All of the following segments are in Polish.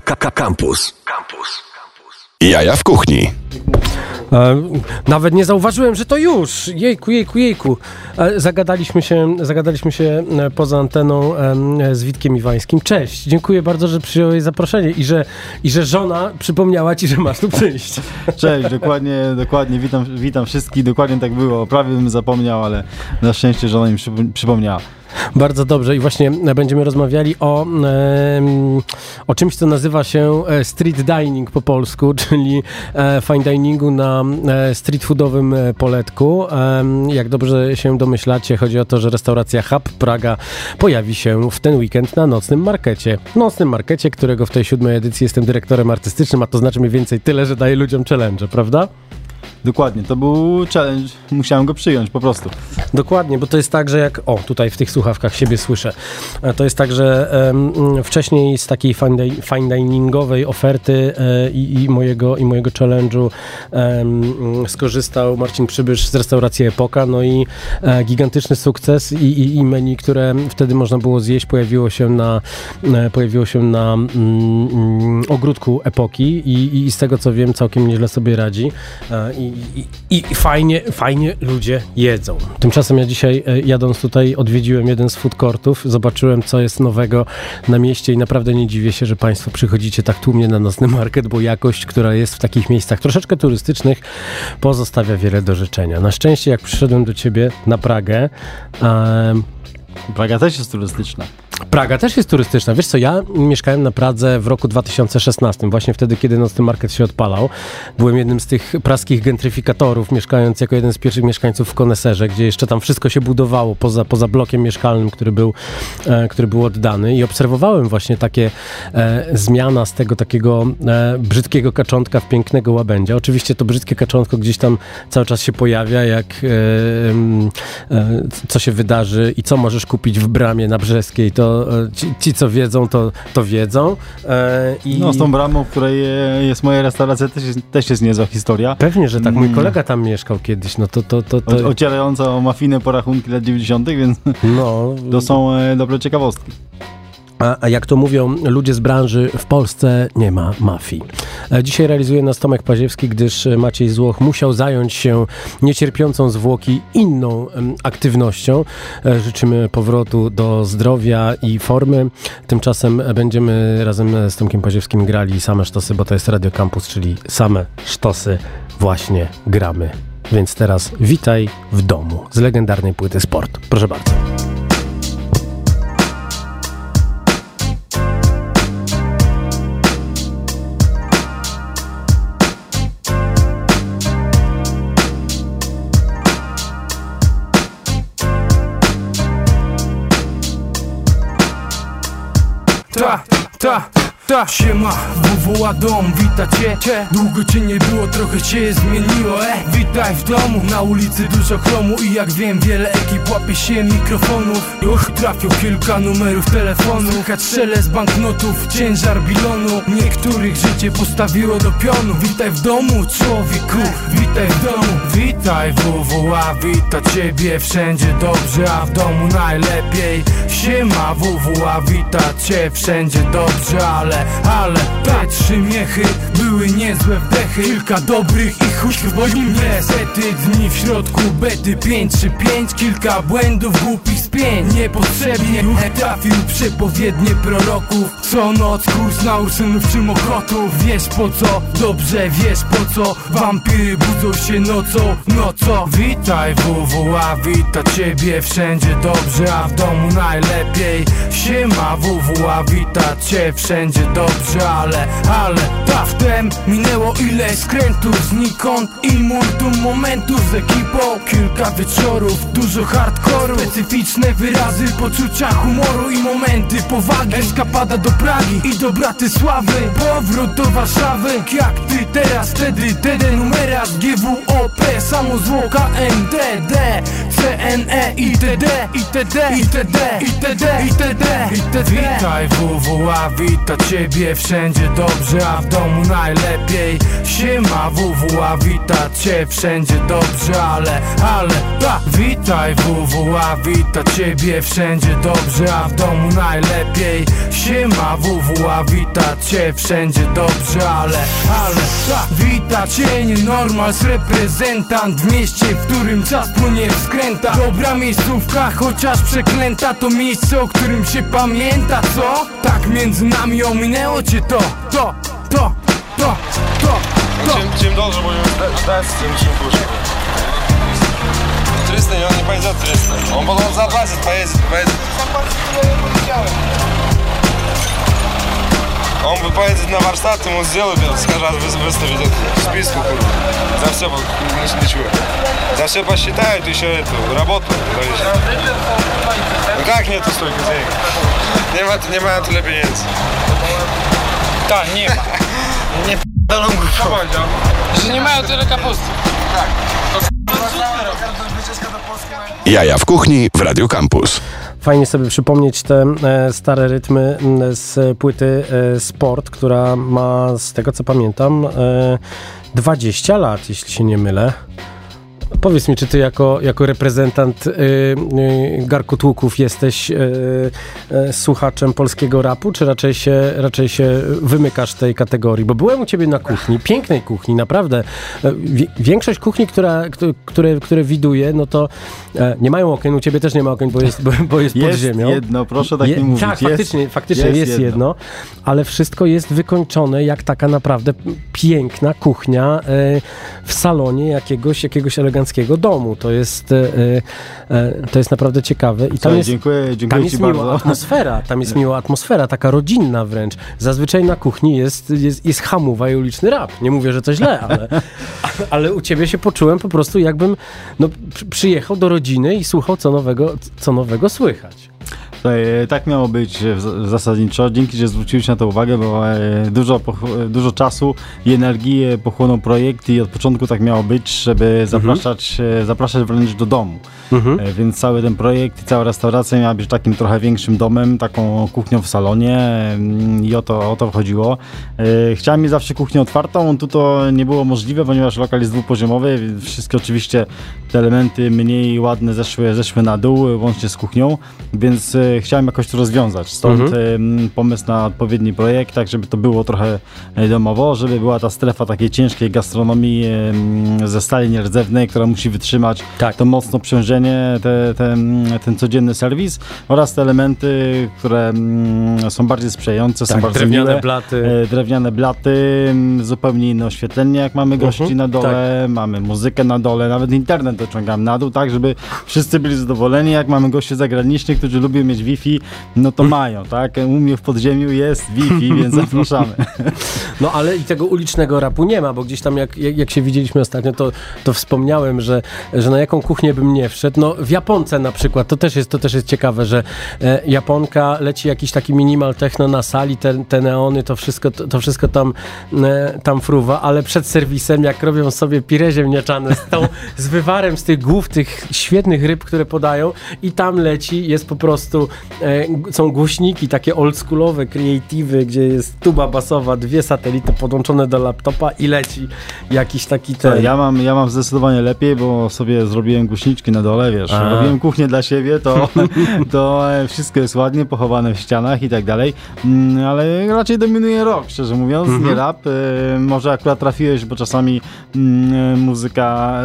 Campus. Campus. Jaja w kuchni. E, nawet nie zauważyłem, że to już. Jejku, jejku, jejku. E, zagadaliśmy się, zagadaliśmy się e, poza anteną z Witkiem Iwańskim. Cześć, dziękuję bardzo, że przyjąłeś zaproszenie i że, i że żona przypomniała ci, że masz tu przyjść. Cześć, dokładnie, dokładnie. Witam, witam wszystkich. Dokładnie tak było. Prawie bym zapomniał, ale na szczęście żona mi przypomniała. Bardzo dobrze i właśnie będziemy rozmawiali o, o czymś, co nazywa się e, street dining po polsku, czyli e, fine diningu na e, street foodowym poletku. Jak dobrze się domyślacie, chodzi o to, że restauracja Hub Praga pojawi się w ten weekend na nocnym markecie. Nocnym markecie, którego w tej siódmej edycji jestem dyrektorem artystycznym, a to znaczy mniej więcej tyle, że daję ludziom challenge, prawda? Dokładnie, to był challenge, musiałem go przyjąć po prostu. Dokładnie, bo to jest tak, że jak, o tutaj w tych słuchawkach siebie słyszę, e, to jest tak, że um, wcześniej z takiej fine diningowej oferty e, i, i, mojego, i mojego challenge'u um, skorzystał Marcin Przybysz z restauracji Epoka, no i e, gigantyczny sukces i, i, i, menu, które wtedy można było zjeść, pojawiło się na, pojawiło się na mm, ogródku Epoki i, i, z tego co wiem całkiem nieźle sobie radzi. E, i i, fajnie, fajnie ludzie jedzą. Tymczasem ja dzisiaj e, jadąc tutaj odwiedziłem jeden z food courtów, zobaczyłem co jest nowego na mieście i naprawdę nie dziwię się, że Państwo przychodzicie tak tłumnie na nocny market, bo jakość, która jest w takich miejscach troszeczkę turystycznych pozostawia wiele do życzenia. Na szczęście jak przyszedłem do Ciebie na Pragę... Um, Praga też jest turystyczna. Praga też jest turystyczna. Wiesz co, ja mieszkałem na Pradze w roku 2016, właśnie wtedy, kiedy nocny market się odpalał. Byłem jednym z tych praskich gentryfikatorów, mieszkając jako jeden z pierwszych mieszkańców w Koneserze, gdzie jeszcze tam wszystko się budowało poza, poza blokiem mieszkalnym, który był, e, który był oddany i obserwowałem właśnie takie e, zmiana z tego takiego e, brzydkiego kaczątka w pięknego łabędzia. Oczywiście to brzydkie kaczątko gdzieś tam cały czas się pojawia, jak e, e, co się wydarzy i co możesz kupić w bramie na Brzeskiej, to E, ci, ci, co wiedzą, to, to wiedzą. E, i... No z tą bramą, w której jest moja restauracja, też jest, też jest niezła historia. Pewnie, że tak. Mój mm. kolega tam mieszkał kiedyś, no to... to, to, to... O, ocierająca o mafijne porachunki lat 90., więc no. to są e, dobre ciekawostki. A, a, jak to mówią ludzie z branży, w Polsce nie ma mafii. E, dzisiaj realizuje nas Tomek Paziewski, gdyż Maciej Złoch musiał zająć się niecierpiącą zwłoki inną aktywnością. E, życzymy powrotu do zdrowia i formy. Tymczasem będziemy razem z Tomkiem Paziewskim grali same sztosy, bo to jest Radio Campus, czyli same sztosy właśnie gramy. Więc teraz witaj w domu z legendarnej płyty Sport. Proszę bardzo. Ta, ta, ta. Siema, WWA dom, wita cię, cię. Długo cię nie było, trochę cię zmieniło, e. Witaj w domu, na ulicy dużo chromu I jak wiem, wiele ekip łapie się mikrofonu Och, trafił kilka numerów telefonu Słychać szelest banknotów, ciężar bilonu. Niektórych życie postawiło do pionu. Witaj w domu, człowieku, witaj w domu. Witaj WWA, wita ciebie Wszędzie dobrze, a w domu najlepiej. Siema WWA, wita cię Wszędzie dobrze, ale ale te trzy miechy były niezłe wdechy. Kilka dobrych i chuśków boli mnie Sety dni w środku bety 5 czy 5 Kilka błędów głupich spięć. Niepotrzebnie trafił przepowiednie proroków. Co noc kurs na ursynów czy mochotów Wiesz po co? Dobrze wiesz po co? Wampiry budzą się nocą, nocą Witaj WWA, wita ciebie wszędzie dobrze A w domu najlepiej. Siema WWA, wita cię wszędzie dobrze, ale, ale Taftem minęło ile skrętów znikąd I multum momentów z ekipą. Kilka wieczorów, dużo hardkoru Specyficzne wyrazy poczucia humoru I momenty powagi. Eskapada do Pragi i do Bratysławy. Powrót do Warszawy. Jak ty teraz, wtedy TD numerat GWOP Samo zwłoka MDD CNE ITD ITD ITD ITD ITD ITD Witaj WWA, wita cię ciebie wszędzie dobrze, a w domu najlepiej. Siema WWA, wita cię wszędzie dobrze, ale, ale, ta Witaj WWA, wita ciebie wszędzie dobrze, a w domu najlepiej. Siema WWA, wita cię wszędzie dobrze, ale, ale, ta Wita cię nienormals, reprezentant w mieście, w którym czas płynie w skręta. Dobra miejscówka, chociaż przeklęta, to miejsce, o którym się pamięta, co? Tak między nami мене очі то, то, то, то, то, то. Чем, чем должен будем ждать, тем чем хуже. 300, и он не пойдет 300. Он был потом заплатит, поедет, поедет. Заплатит, он бы поедет на Варстат, ему сделают, скажут, вы- выставить это в списку. За все, ничего. За все посчитают, еще эту работу. Ну как нету столько денег? Нема, нема tyle pieniędzy. Ma. Nie p***dolą głupą. Że nie mają tyle kapusty. Jaja w kuchni w Radio Campus. Fajnie sobie przypomnieć te e, stare rytmy m, z płyty e, Sport, która ma, z tego co pamiętam, e, 20 lat, jeśli się nie mylę. Powiedz mi, czy ty jako, jako reprezentant y, y, Garkotłuków jesteś y, y, słuchaczem polskiego rapu, czy raczej się, raczej się wymykasz tej kategorii? Bo byłem u ciebie na kuchni, pięknej kuchni, naprawdę. Wi- Większość kuchni, która, któ- które, które widuję, no to e, nie mają okien, u ciebie też nie ma okien, bo jest, bo, bo jest, pod Jest ziemią. jedno, proszę tak Je- nie mówić. Tak, jest, faktycznie, faktycznie jest, jest jedno. jedno. ale wszystko jest wykończone jak taka naprawdę piękna kuchnia e, w salonie jakiegoś, jakiegoś eleganckiego domu. To jest, e, e, to jest naprawdę ciekawe. I tam jest, dziękuję, dziękuję tam Ci jest miła bardzo. atmosfera, tam jest miła atmosfera, taka rodzinna wręcz. Zazwyczaj na kuchni jest, jest, jest hamuwa i uliczny rap. Nie mówię, że to źle, ale, ale u ciebie się poczułem po prostu jakbym no, przy- przyjechał do rodziny i słuchał, co nowego, co nowego słychać. Tutaj, e, tak miało być e, zasadniczo. Dzięki, że zwróciłeś na to uwagę, bo e, dużo, dużo czasu i energii pochłonął projekt i od początku tak miało być, żeby zapraszać, e, zapraszać wręcz do domu. Mhm. Więc cały ten projekt i cała restauracja miała być takim trochę większym domem, taką kuchnią w salonie mm, i o to, o to chodziło. Chciałem mieć zawsze kuchnię otwartą, tu to nie było możliwe, ponieważ lokal jest dwupoziomowy, wszystkie oczywiście te elementy mniej ładne zeszły, zeszły na dół, łącznie z kuchnią, więc e, chciałem jakoś to rozwiązać. Stąd Mhm. pomysł na odpowiedni projekt, tak żeby to było trochę e, domowo, żeby była ta strefa takiej ciężkiej gastronomii ze stali nierdzewnej, która musi wytrzymać Tak. to mocno obciążenie, te, te, ten codzienny serwis oraz te elementy, które są bardziej sprzyjające, są Tak, bardzo drewniane miłe. blaty. E, Drewniane blaty, zupełnie inne oświetlenie, jak mamy gości Mhm, na dole, mamy muzykę na dole, nawet internet dociągam na dół, tak, żeby wszyscy byli zadowoleni. Jak mamy gości zagranicznych, którzy lubią mieć Wi-Fi, no to mają, tak? U mnie w podziemiu jest Wi-Fi, więc zapraszamy. No ale i tego ulicznego rapu nie ma, bo gdzieś tam jak, jak, jak się widzieliśmy ostatnio, to, to wspomniałem, że, że na jaką kuchnię bym nie wszedł. No w Japonce na przykład, to też jest, to też jest ciekawe, że e, Japonka leci jakiś taki minimal techno na sali, te, te neony, to wszystko, to, to wszystko tam, e, tam fruwa, ale przed serwisem, jak robią sobie pire ziemniaczane z, tą, z wywarem z tych głów, tych świetnych ryb, które podają i tam leci, jest po prostu, e, są głośniki takie oldschoolowe, creative'y, gdzie jest tuba basowa, dwie satelity podłączone do laptopa i leci jakiś taki ten... Ja mam, ja mam zdecydowanie lepiej, bo sobie zrobiłem głośniczki na dole, wiesz, A. robiłem kuchnię dla siebie, to, to e, wszystko jest ładnie pochowane w ścianach i tak dalej, Mm, ale raczej dominuje rock, szczerze mówiąc, nie rap. E, Może akurat trafiłeś, bo czasami mm, e, muzyka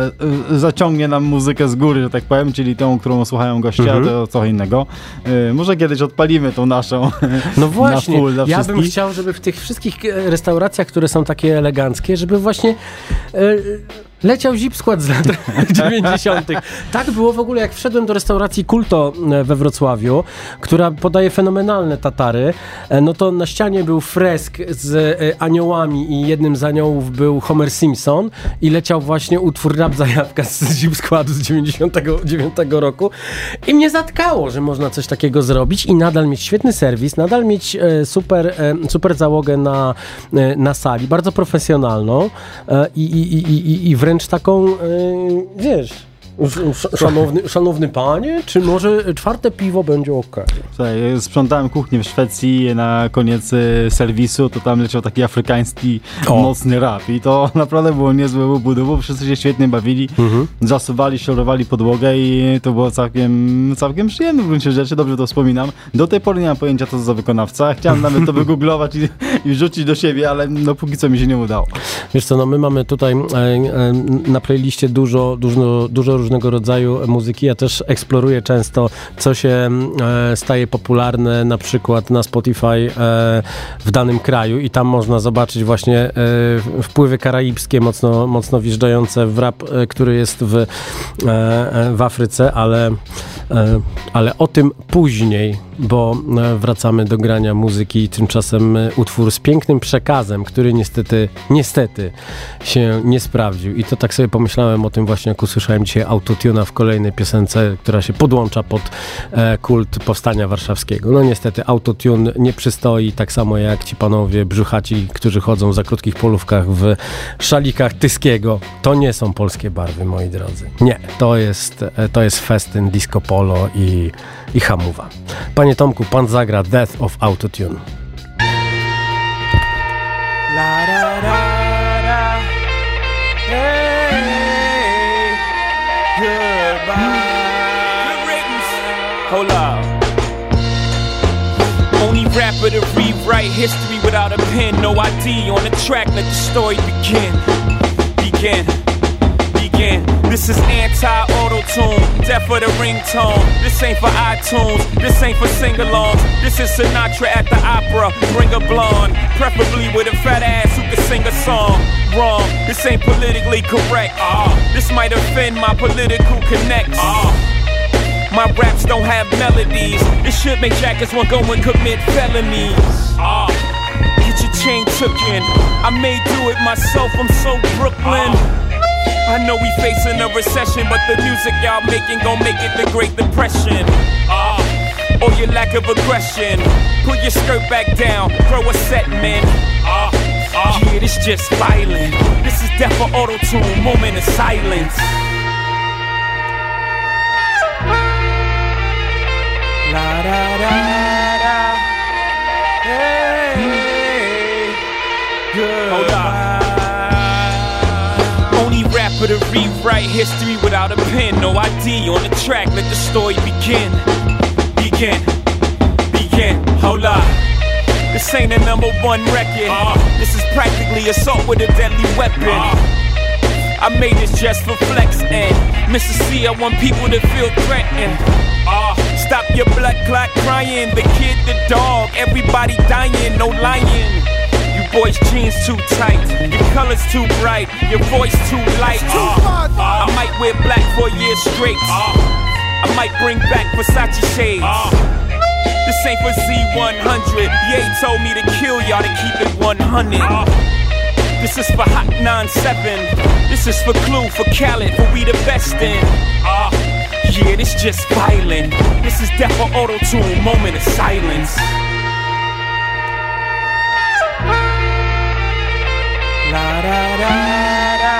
e, zaciągnie nam muzykę z góry, że tak powiem, czyli tą, którą słuchają goście, a to co innego. E, Może kiedyś odpalimy tą naszą No właśnie, na full ja bym chciał, żeby w tych wszystkich e, restauracjach, które są takie eleganckie, żeby właśnie e, leciał zip skład z lat 90. Tak było w ogóle, jak wszedłem do restauracji Kulto e, we Wrocławiu, która podaje fenomenalne tatary, e, no to na ścianie był fresk z e, aniołami i jednym z aniołów był Homer Simpson i leciał właśnie utwór Rap Zajawka z zip składu z 99 roku i mnie zatkało, że można coś takiego zrobić i nadal mieć świetny serwis, nadal mieć super, super załogę na, na sali, bardzo profesjonalną i, i, i, i, i wręcz taką, e, wiesz, Szanowny, szanowny panie, czy może czwarte piwo będzie ok? Słuchaj, sprzątałem kuchnię w Szwecji na koniec e, serwisu, to tam leciał taki afrykański o. mocny rap i to naprawdę było niezłe ubudu, bo wszyscy się świetnie bawili, mhm. zasuwali, szorowali podłogę i to było całkiem, całkiem przyjemne w gruncie rzeczy, dobrze to wspominam. Do tej pory nie mam pojęcia, co to za wykonawca. Chciałem nawet to wygooglować i, i wrzucić do siebie, ale no póki co mi się nie udało. Wiesz co, no my mamy tutaj e, e, na playliście dużo, dużo, dużo różnego rodzaju muzyki. Ja też eksploruję często, co się e, staje popularne na przykład na Spotify e, w danym kraju i tam można zobaczyć właśnie e, wpływy karaibskie mocno, mocno wjeżdżające w rap, który jest w, w Afryce, ale, ale o tym później bo e, wracamy do grania muzyki. Tymczasem e, utwór z pięknym przekazem, który niestety, niestety się nie sprawdził. I to tak sobie pomyślałem o tym właśnie, jak usłyszałem dzisiaj autotuna w kolejnej piosence, która się podłącza pod e, kult powstania warszawskiego. No niestety autotune nie przystoi, tak samo jak ci panowie brzuchaci, którzy chodzą za krótkich polówkach w szalikach Tyskiego. To nie są polskie barwy, moi drodzy. Nie, to jest, to jest festyn, disco polo i, i hamuwa. Panie Tomku, pan zagra Death of Autotune. La, da, da, da. Hey, goodbye. Hold up. Only rapper to rewrite history without a pen. No ID on the track, let the story begin. begin. Begin. This is anti-auto tune, death for the ringtone. This ain't for iTunes, this ain't for sing-alongs. This is Sinatra at the opera. Bring a blonde, preferably with a fat ass who can sing a song. Wrong, this ain't politically correct. Uh, this might offend my political connects. Uh, my raps don't have melodies. This should make jackets want go and commit felonies. Uh, get your chain took in. I may do it myself. I'm so Brooklyn. Uh, I know we facing a recession, but the music y'all making gon' make it the Great Depression. Uh, or your lack of aggression. Pull your skirt back down, throw a set, man. Uh, uh, yeah, this just violent. This is death for auto tune, moment of silence. La da da for to rewrite history without a pen. No ID on the track, let the story begin. Begin, begin, hold up. This ain't a number one record. Uh, this is practically assault with a deadly weapon. Uh, I made this just for flex and Mrs. C, I want people to feel threatened. Uh, stop your blood clot crying. The kid, the dog, everybody dying, no lying boy's jeans too tight, your colors too bright, your voice too light. Uh, uh, I might wear black for a year straight. Uh, I might bring back Versace shades. This ain't for Z100. Ye told me to kill y'all to keep it 100. This is for Hot 97. This is for Clue, for Khaled, for we the best in. yeah, this just violent. This is death for auto tune, moment of silence. Da da da.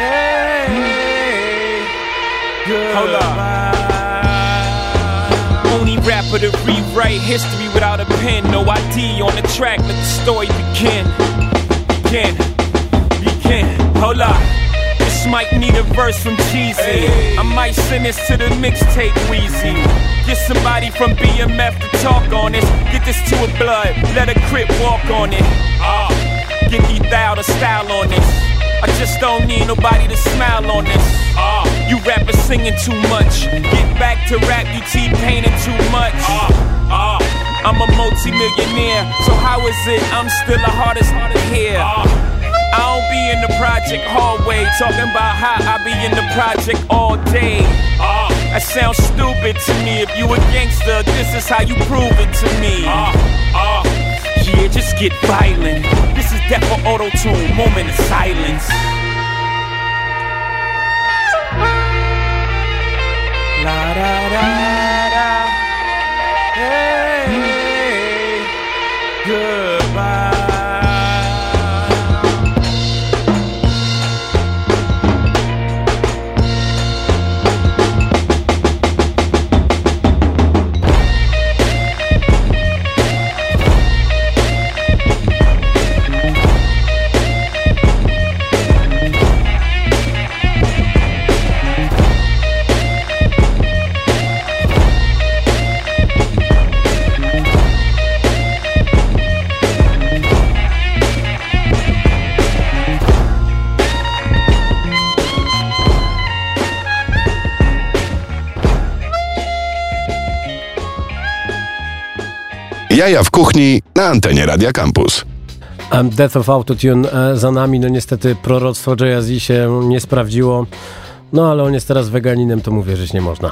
Hey, Hold up. Only rapper to rewrite history without a pen. No ID on the track. Let the story begin. Begin. Begin. Hold up. This might need a verse from Cheesy. I might send this to the mixtape Weezy. Get somebody from BMF to talk on this. Get this to a blood. Let a crip walk on it. Ah. Get out of style on this. I just don't need nobody to smile on this. Uh, you rappers singing too much. Get back to rap, you T-painting too much. Uh, uh, I'm a multi-millionaire, so how is it I'm still the hardest to hear? Uh, I don't be in the project hallway talking about how I be in the project all day. Uh, that sounds stupid to me. If you a gangster, this is how you prove it to me. Uh, uh, yeah, just get violent. This is death for auto tune, moment of silence. La da da da. Hey, goodbye. Jaja w kuchni na antenie Radia Campus. Death of Autotune e, za nami, no niestety proroctwo Jay się nie sprawdziło. No ale on jest teraz weganinem, to mu wierzyć nie można.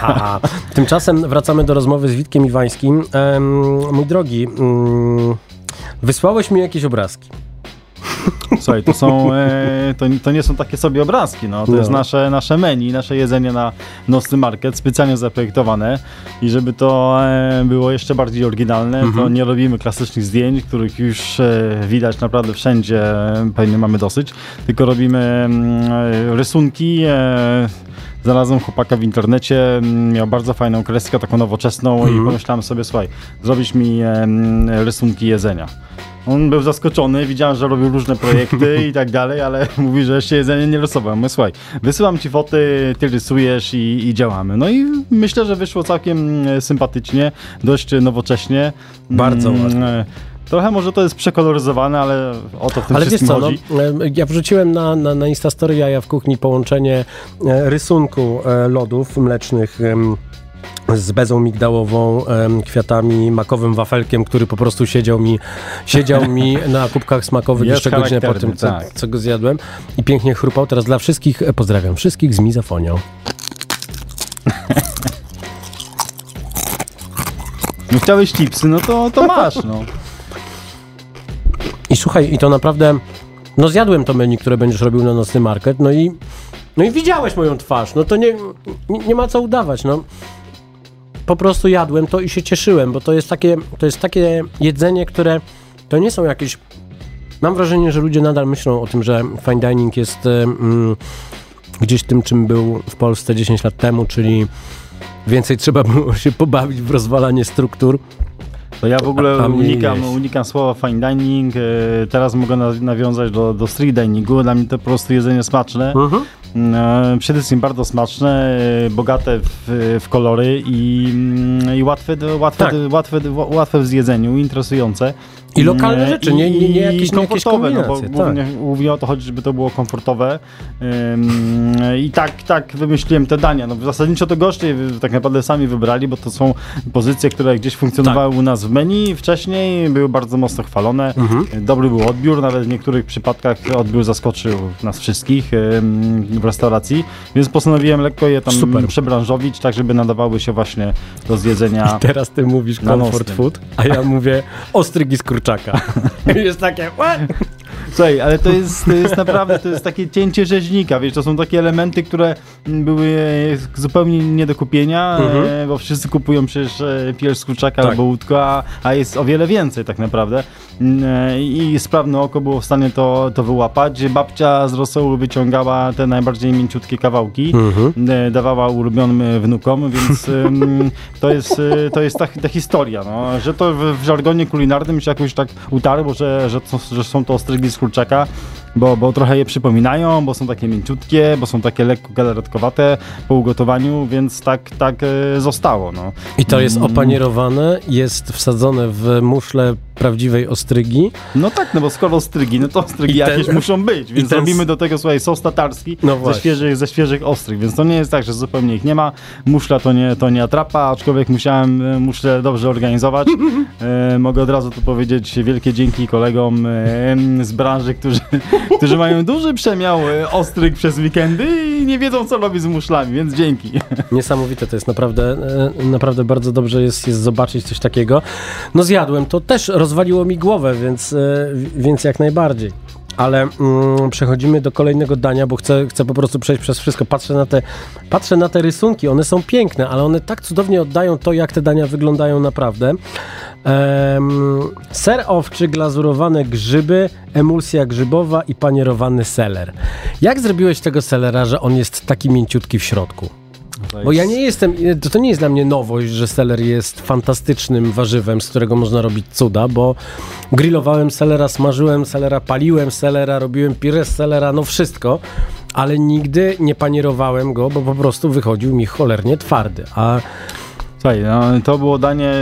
Tymczasem wracamy do rozmowy z Witkiem Iwańskim. Um, mój drogi, um, wysłałeś mi jakieś obrazki. Słuchaj, to są, e, to, to, nie są takie sobie obrazki, no. To no. jest nasze, nasze menu, nasze jedzenie na nocny market, specjalnie zaprojektowane i żeby to e, było jeszcze bardziej oryginalne, mhm. to nie robimy klasycznych zdjęć, których już e, widać naprawdę wszędzie, pewnie mamy dosyć, tylko robimy mm, rysunki, e, znalazłem chłopaka w internecie, mm, miał bardzo fajną kreskę, taką nowoczesną mm -hmm. i mhm. pomyślałem sobie, słuchaj, zrobić mi e, rysunki jedzenia. On był zaskoczony, widziałem, że robił różne projekty i tak dalej, ale mówi, że jeszcze jedzenie nie rysował. My słuchaj, wysyłam ci foty, ty rysujesz i, i działamy. No i myślę, że wyszło całkiem mm, sympatycznie, dość nowocześnie. Bardzo mm, ładnie. Trochę może to jest przekoloryzowane, ale o to w tym ale wszystkim wiesz co, chodzi. No, ja wrzuciłem na, na, na Instastory Jaja w kuchni połączenie e, rysunku e, lodów mlecznych z bezą migdałową, kwiatami, makowym wafelkiem, który po prostu siedział mi, siedział mi na kubkach smakowych jeszcze godzinę po tym, co, tak. co, go zjadłem i pięknie chrupał. Teraz dla wszystkich, e, pozdrawiam wszystkich z mizofonią. No chciałeś chipsy, no to, to masz, no. I słuchaj, i to naprawdę, no zjadłem to menu, które będziesz robił na nocny market, no i, no i widziałeś moją twarz, no to nie, nie, nie ma co udawać, no po prostu jadłem to i się cieszyłem, bo to jest takie, to jest takie jedzenie, które to nie są jakieś. Mam wrażenie, że ludzie nadal myślą o tym, że fine dining jest mm, gdzieś tym, czym był w Polsce 10 lat temu, czyli więcej trzeba było się pobawić w rozwalanie struktur. To ja w ogóle unikam, unikam słowa fine dining. E, teraz mogę nawiązać do, do street diningu. Dla mnie to po prostu jedzenie smaczne. Uh mhm. -huh. E, przede wszystkim bardzo smaczne, e, bogate w, w kolory i, mm, i łatwe, łatwe, tak. łatwe, łatwe w zjedzeniu, interesujące. I lokalne rzeczy, nie, nie, nie jakieś, komfortowe, no bo głównie, tak. głównie o to chodzi, żeby to było komfortowe. I tak, tak wymyśliłem te dania. No, zasadniczo to goście tak naprawdę sami wybrali, bo to są pozycje, które gdzieś funkcjonowały tak. u nas w menu wcześniej, były bardzo mocno chwalone. Mhm. Dobry był odbiór, nawet w niektórych przypadkach odbiór zaskoczył nas wszystkich w restauracji, więc postanowiłem lekko je tam Super. przebranżowić, tak żeby nadawały się właśnie do zjedzenia. I teraz ty mówisz comfort food, a ja mówię ostrygi z kurczaka. jest takie... What? Słuchaj, ale to jest, to jest naprawdę, to jest takie cięcie rzeźnika, wiesz, to są takie elementy, które były zupełnie nie do kupienia, mhm. E, bo wszyscy kupują przecież e, pierś z kurczaka tak. albo łódko, a, a jest o wiele więcej tak naprawdę mm, e, i sprawne oko było w stanie to, to wyłapać. Babcia z rosołu wyciągała te najbardziej mięciutkie kawałki, mhm. dawała ulubionym wnukom, więc to jest, to jest ta, ta historia, no, że to w, w żargonie kulinarnym się jakoś tak utarło, że, że, to, że są to ostrygi z kurczaka, bo, bo trochę je przypominają, bo są takie mięciutkie, bo są takie lekko galaretkowate po ugotowaniu, więc tak, tak e, zostało. No. I to jest mm. opanierowane, jest wsadzone w muszle prawdziwej ostrygi. No tak, no bo skoro ostrygi, no to ostrygi ten, jakieś muszą być, więc ten... robimy do tego, słuchaj, sos tatarski no ze, świeżych, ze świeżych ostryg, więc to nie jest tak, że zupełnie ich nie ma. Muszla to nie, to nie atrapa, aczkolwiek musiałem e, muszlę dobrze organizować. e, mogę od razu tu powiedzieć wielkie dzięki kolegom e, z branży, którzy, którzy mają duży przemiał e, ostryg przez weekendy i nie wiedzą, co robić z muszlami, więc dzięki. Niesamowite, to jest naprawdę, e, naprawdę bardzo dobrze jest, jest zobaczyć coś takiego. No zjadłem to też roz rozwaliło mi głowę, więc, e, więc jak najbardziej. Ale mm, przechodzimy do kolejnego dania, bo chcę, chcę po prostu przejść przez wszystko. Patrzę na, te, patrzę na te rysunki, one są piękne, ale one tak cudownie oddają to, jak te dania wyglądają naprawdę. Um, ser owczy, glazurowane grzyby, emulsja grzybowa i panierowany seler. Jak zrobiłeś tego selera, że on jest taki mięciutki w środku? Bo ja nie jestem, to, to nie jest dla mnie nowość, że seler jest fantastycznym warzywem, z którego można robić cuda, bo grillowałem selera, smażyłem selera, paliłem selera, robiłem pire z selera, no wszystko, ale nigdy nie panierowałem go, bo po prostu wychodził mi cholernie twardy. A Słuchaj, no, to było danie,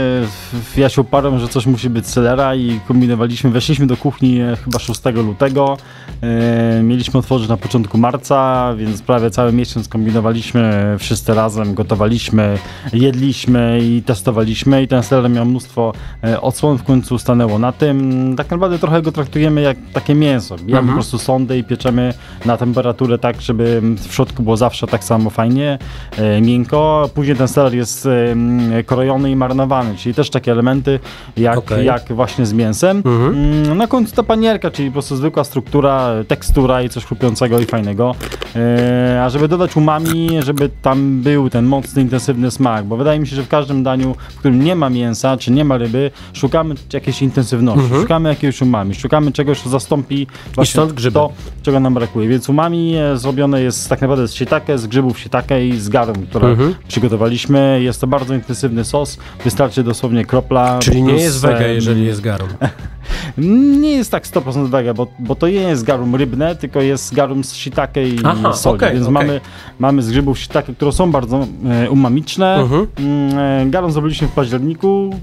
ja się uparłem, że coś musi być celera i kombinowaliśmy, weszliśmy do kuchni e, chyba 6 lutego, e, mieliśmy otworzyć na początku marca, więc prawie cały miesiąc kombinowaliśmy wszyscy razem, gotowaliśmy, jedliśmy i testowaliśmy i ten seler miał mnóstwo e, odsłon, w końcu stanęło na tym. Tak naprawdę trochę go traktujemy jak takie mięso, bijemy Mhm. po prostu sondę i pieczemy na temperaturę tak, żeby w środku było zawsze tak samo fajnie, e, miękko, później ten seler jest m, krojony i marynowany, czyli też takie elementy jak, Okej. jak właśnie z mięsem. Mm, Na końcu ta panierka, czyli po prostu zwykła struktura, tekstura i coś chrupiącego i fajnego. E, a żeby dodać umami, żeby tam był ten mocny, intensywny smak, bo wydaje mi się, że w każdym daniu, w którym nie ma mięsa, czy nie ma ryby, szukamy jakiejś intensywności, szukamy jakiegoś umami, szukamy czegoś, co zastąpi właśnie to, czego nam brakuje. Więc umami e, zrobione jest tak naprawdę z shiitake, z grzybów shiitake i z garum, które Mhm. przygotowaliśmy. Jest to bardzo intensywny sos, wystarczy dosłownie kropla. Czyli nie jest wege, jeżeli jest garum. Nie jest tak 100% wege, bo, bo to nie jest garum rybne, tylko jest garum z shiitake i Aha, soli, okej, więc okej. mamy, mamy z grzybów shiitake, które są bardzo e, umamiczne. Mhm. Mm, e, garum zrobiliśmy w październiku,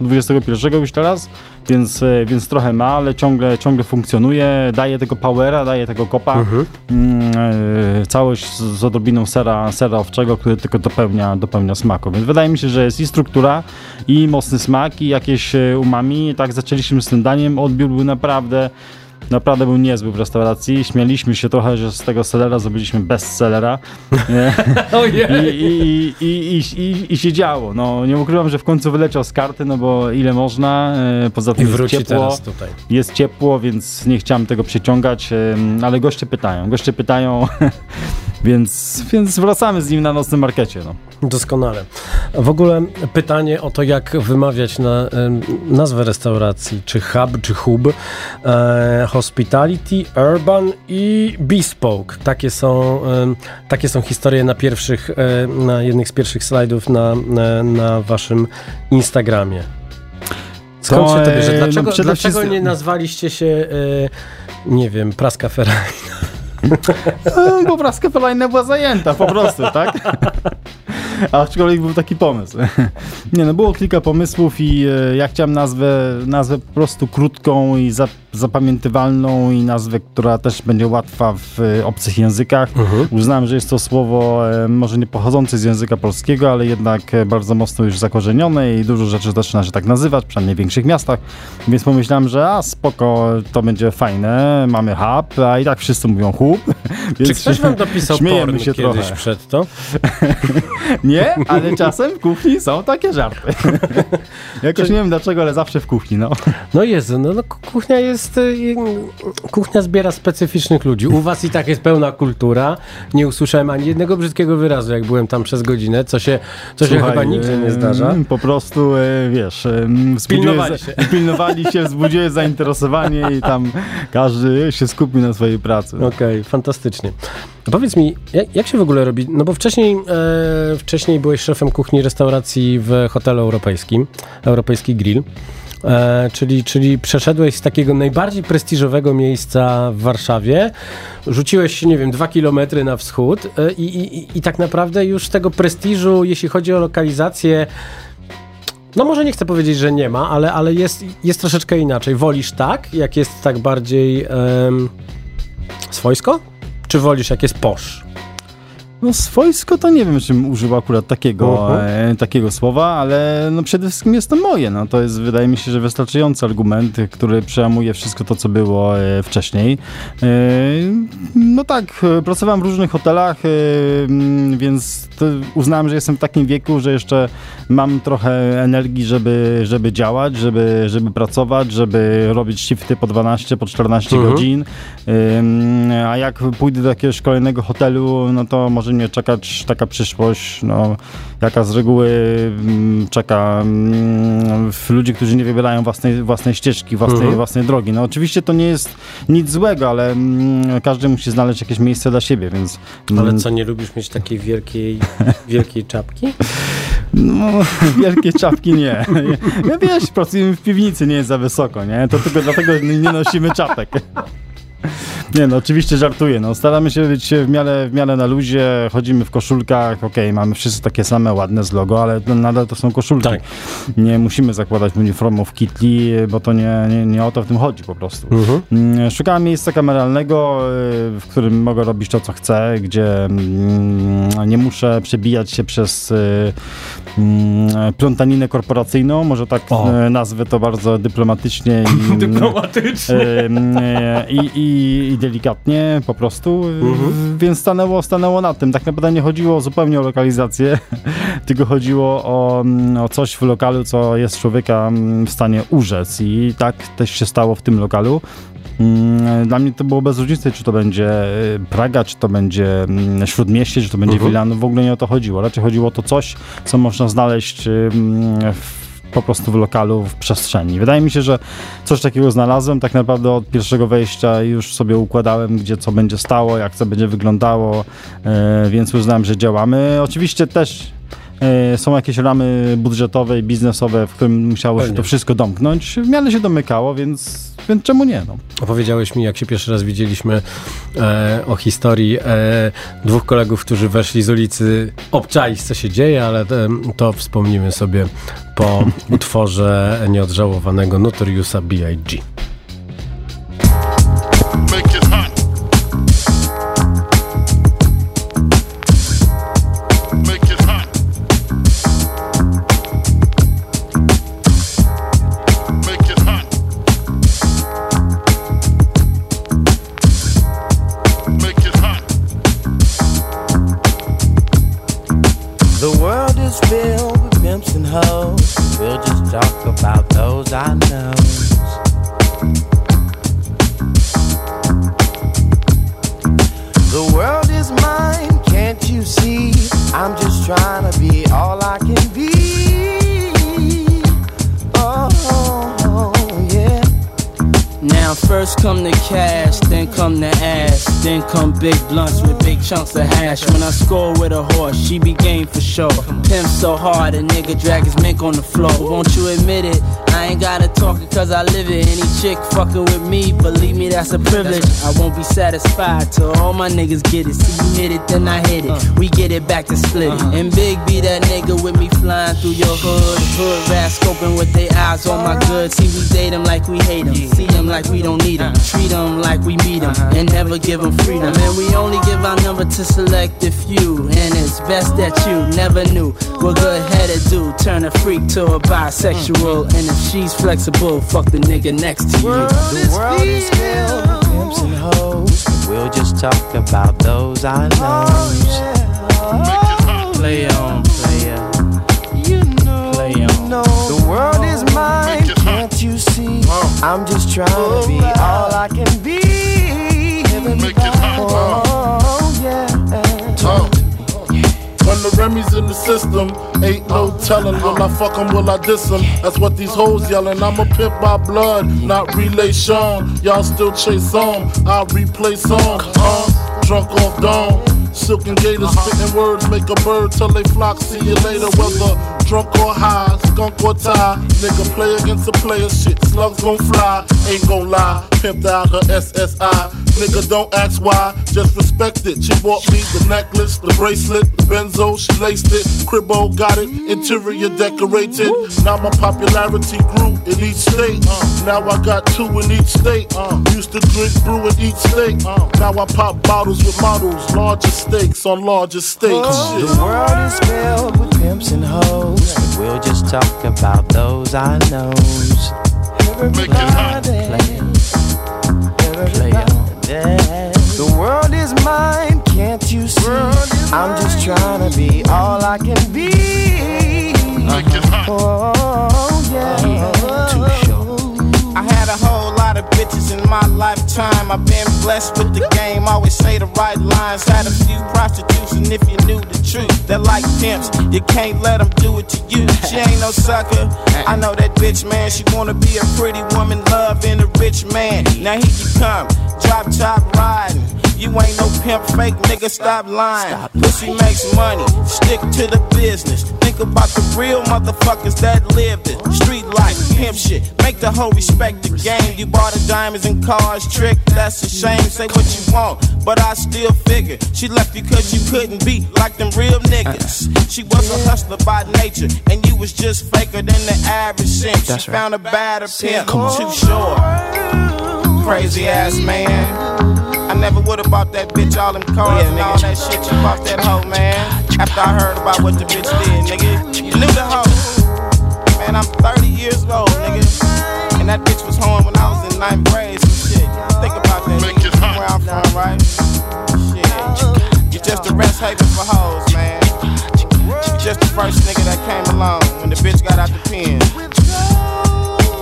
21 już teraz, więc, e, więc trochę ma, ale ciągle, ciągle funkcjonuje, daje tego powera, daje tego kopa. Mhm. Mm, e, całość z, z odrobiną sera, sera owczego, który tylko dopełnia, dopełnia smaku. Więc wydaje mi się, że jest i struktura, i mocny smak, i jakieś e, umami. Tak zaczęliśmy z tym daniem. Odbiór był naprawdę, naprawdę był niezły w restauracji. Śmialiśmy się trochę, że z tego selera zrobiliśmy bestselera. Ojej! i, i, i, i, i, się działo. No, nie ukrywam, że w końcu wyleciał z karty, no bo ile można. e, Poza tym jest ciepło, jest ciepło, więc nie chciałem tego przeciągać, ale goście pytają. Goście pytają, więc, więc wracamy z nim na nocnym markecie. No. Doskonale. W ogóle pytanie o to, jak wymawiać na, nazwę restauracji, czy hub, czy hub, e, hospitality, urban i bespoke. Takie są, em, takie są historie na pierwszych, e, na jednych z pierwszych slajdów na, na, na waszym Instagramie. Skąd To, się to bierze? e, no Dlaczego, dlaczego nie nazwaliście się, e, nie wiem, Praska Ferrari? E, Bo praskę Ferlajna była zajęta, po prostu, tak? Aczkolwiek był taki pomysł. Nie no, było kilka pomysłów i e, ja chciałem nazwę, nazwę po prostu krótką i za, zapamiętywalną i nazwę, która też będzie łatwa w e, obcych językach. Uznałem, że jest to słowo e, może nie pochodzące z języka polskiego, ale jednak e, bardzo mocno już zakorzenione i dużo rzeczy zaczyna się tak nazywać, przynajmniej w większych miastach. Więc pomyślałem, że a spoko, to będzie fajne, mamy hub, a i tak wszyscy mówią hub. Czy ktoś wam dopisał porn się kiedyś trochę. przed to? Nie, ale czasem w kuchni są takie żarty. Jakoś nie wiem dlaczego, ale zawsze w kuchni, no. No Jezu, no, no ku- kuchnia jest, y, y, kuchnia zbiera specyficznych ludzi. U was i tak jest pełna kultura. Nie usłyszałem ani jednego brzydkiego wyrazu, jak byłem tam przez godzinę, co się, co się Słuchaj, chyba nigdzie nie zdarza. Po prostu, e, wiesz, Pilnowali się. pilnowali się, wzbudziłeś zainteresowanie i tam każdy się skupił na swojej pracy. Okej, fantastycznie. A powiedz mi, jak, jak się w ogóle robi, no bo wcześniej, e, wcześniej byłeś szefem kuchni restauracji w hotelu europejskim, Europejski Grill. E, czyli, czyli przeszedłeś z takiego najbardziej prestiżowego miejsca w Warszawie, rzuciłeś się, nie wiem, dwa kilometry na wschód e, i, i, i tak naprawdę już tego prestiżu, jeśli chodzi o lokalizację, no może nie chcę powiedzieć, że nie ma, ale, ale jest, jest troszeczkę inaczej. Wolisz tak, jak jest tak bardziej swojsko? Czy wolisz, jak jest posz? No swojsko to nie wiem, czym użył akurat takiego, e, takiego słowa, ale no przede wszystkim jest to moje. No, to jest, wydaje mi się, że wystarczający argument, który przełamuje wszystko to, co było e, wcześniej. E, no tak, e, pracowałem w różnych hotelach, e, mm, więc uznałem, że jestem w takim wieku, że jeszcze mam trochę energii, żeby, żeby działać, żeby, żeby pracować, żeby robić shifty po 12, po 14 Mhm. godzin. A jak pójdę do jakiegoś kolejnego hotelu, no to może mnie czekać taka przyszłość, no, jaka z reguły czeka ludzi, którzy nie wybierają własnej, własnej ścieżki, własnej, Mhm. własnej drogi. No oczywiście to nie jest nic złego, ale każdy musi znaleźć jakieś miejsce dla siebie, więc... Ale co, nie lubisz mieć takiej wielkiej, wielkiej czapki? No, wielkie czapki nie. Ja wiesz, pracujemy w piwnicy, nie jest za wysoko, nie? To tylko dlatego nie nosimy czapek. Nie no, oczywiście żartuję. No, staramy się być w miarę, w miarę na luzie, chodzimy w koszulkach, okej, mamy wszyscy takie same, ładne z logo, ale no, nadal to są koszulki. Tak. Nie musimy zakładać uniformów kitli, bo to nie, nie, nie o to w tym chodzi po prostu. Mm, Szukałem miejsca kameralnego, y, w którym mogę robić to, co chcę, gdzie mm, nie muszę przebijać się przez y, mm, plątaninę korporacyjną, może tak O. y, nazwę to bardzo dyplomatycznie Dyplomatycznie. I, i, i delikatnie po prostu, y, więc stanęło, stanęło na tym. Tak naprawdę nie chodziło zupełnie o lokalizację, tylko chodziło o, mm, o coś w lokalu, co jest człowieka mm, w stanie urzec i tak też się stało w tym lokalu. Mm, Dla mnie to było bez różnicy, czy to będzie y, Praga, czy to będzie Śródmieście, czy to będzie Mhm. Wilan. W ogóle nie o to chodziło. Raczej chodziło o to coś, co można znaleźć y, w, po prostu w lokalu, w przestrzeni. Wydaje mi się, że coś takiego znalazłem. Tak naprawdę od pierwszego wejścia już sobie układałem, gdzie co będzie stało, jak co będzie wyglądało, e, więc uznałem, że działamy. Oczywiście też są jakieś ramy budżetowe i biznesowe, w którym musiało się Pewnie. to wszystko domknąć. W miarę się domykało, więc, więc czemu nie? No. Opowiedziałeś mi, jak się pierwszy raz widzieliśmy e, o historii e, dwóch kolegów, którzy weszli z ulicy obczaić, co się dzieje, ale to, to wspomnimy sobie po utworze nieodżałowanego Notoriusa B.I.G. I know. First come the cash, then come the ass, then come big blunts with big chunks of hash. When I score with a horse, she be game for sure. Pimp so hard, a nigga drag his mink on the floor. Won't you admit it? I ain't gotta talk it cause I live it. Any chick fucking with me, believe me, that's a privilege. I won't be satisfied till all my niggas get it. See you hit it, then I hit it. We get it back to split it. And Big be that nigga with me flying through your hood. Hood rat scoping with their eyes on my goods. See, we date them like we hate them. See them like we don't need them. Treat them like we meet them. And never give them freedom. And we only give our number to select a few. And it's best that you never knew what good headed do. Turn a freak to a bisexual. And if she's flexible, fuck the nigga next to you. The world is filled with pimps and hoes. We'll just talk about those I know. Oh yeah, Play on, player. Play on. You know, The world is mine, can't you see? I'm just trying to be all I can be. Make it hot. Oh, yeah. When the Remy's in the system, ain't no telling. Will I fuck 'em, will I diss 'em? That's what these hoes yelling. I'm a pimp by blood, not relation. Y'all still chase on, I replay song. Uh, drunk off dawn. Silken gators spitting words make a bird till they flock. See you later, whether drunk or high, skunk or tie. Nigga play against the player, shit. Slugs gon' fly, ain't gon' lie. Pimped out her SSI. Nigga, don't ask why, just respect it. She bought me the necklace, the bracelet, the benzo, she laced it. Cribbo got it, interior decorated. Now my popularity grew in each state. Uh, now I got two in each state. Uh, used to drink brew in each state. Uh, now I pop bottles with models, larger stakes on larger stakes. Shit. The world is filled with pimps and hoes. but We'll just talk about those I know. Make it hot. Play on. The world is mine, can't you see? I'm just trying to be all I can be. Make it hot. Oh, yeah. I had a whole lot of bitches in my lifetime. I've been blessed with the game, always say the right lines. Had a few prostitutes, and if you knew the truth, they're like pimps. You can't let them do it to you. She ain't no sucker. I know that bitch, man. She wanna be a pretty woman, loving a rich man. Now here you come, drop top riding. You ain't no pimp fake, nigga, stop lying. Pussy makes money, stick to the business. Think about the real motherfuckers that lived it. Street life, pimp shit, make the whole respect the game. You bought the diamonds and cars, trick, that's a shame. Say what you want, but I still figure she left you cause you couldn't be like them real niggas. Uh-uh. She was a hustler by nature, and you was just faker than the average simp. She found a badder pimp, too short. Crazy ass man. I never would have bought that bitch all them cars and all that shit you bought that hoe, man. After I heard about what the bitch did, nigga. You knew the hoe. Man, I'm 30 years old, nigga. And that bitch was home when I was in ninth grade, some shit. Think about that, nigga. From where I'm from, right? Shit. You just a rest haven for hoes, man. You just the first nigga that came along when the bitch got out the pen.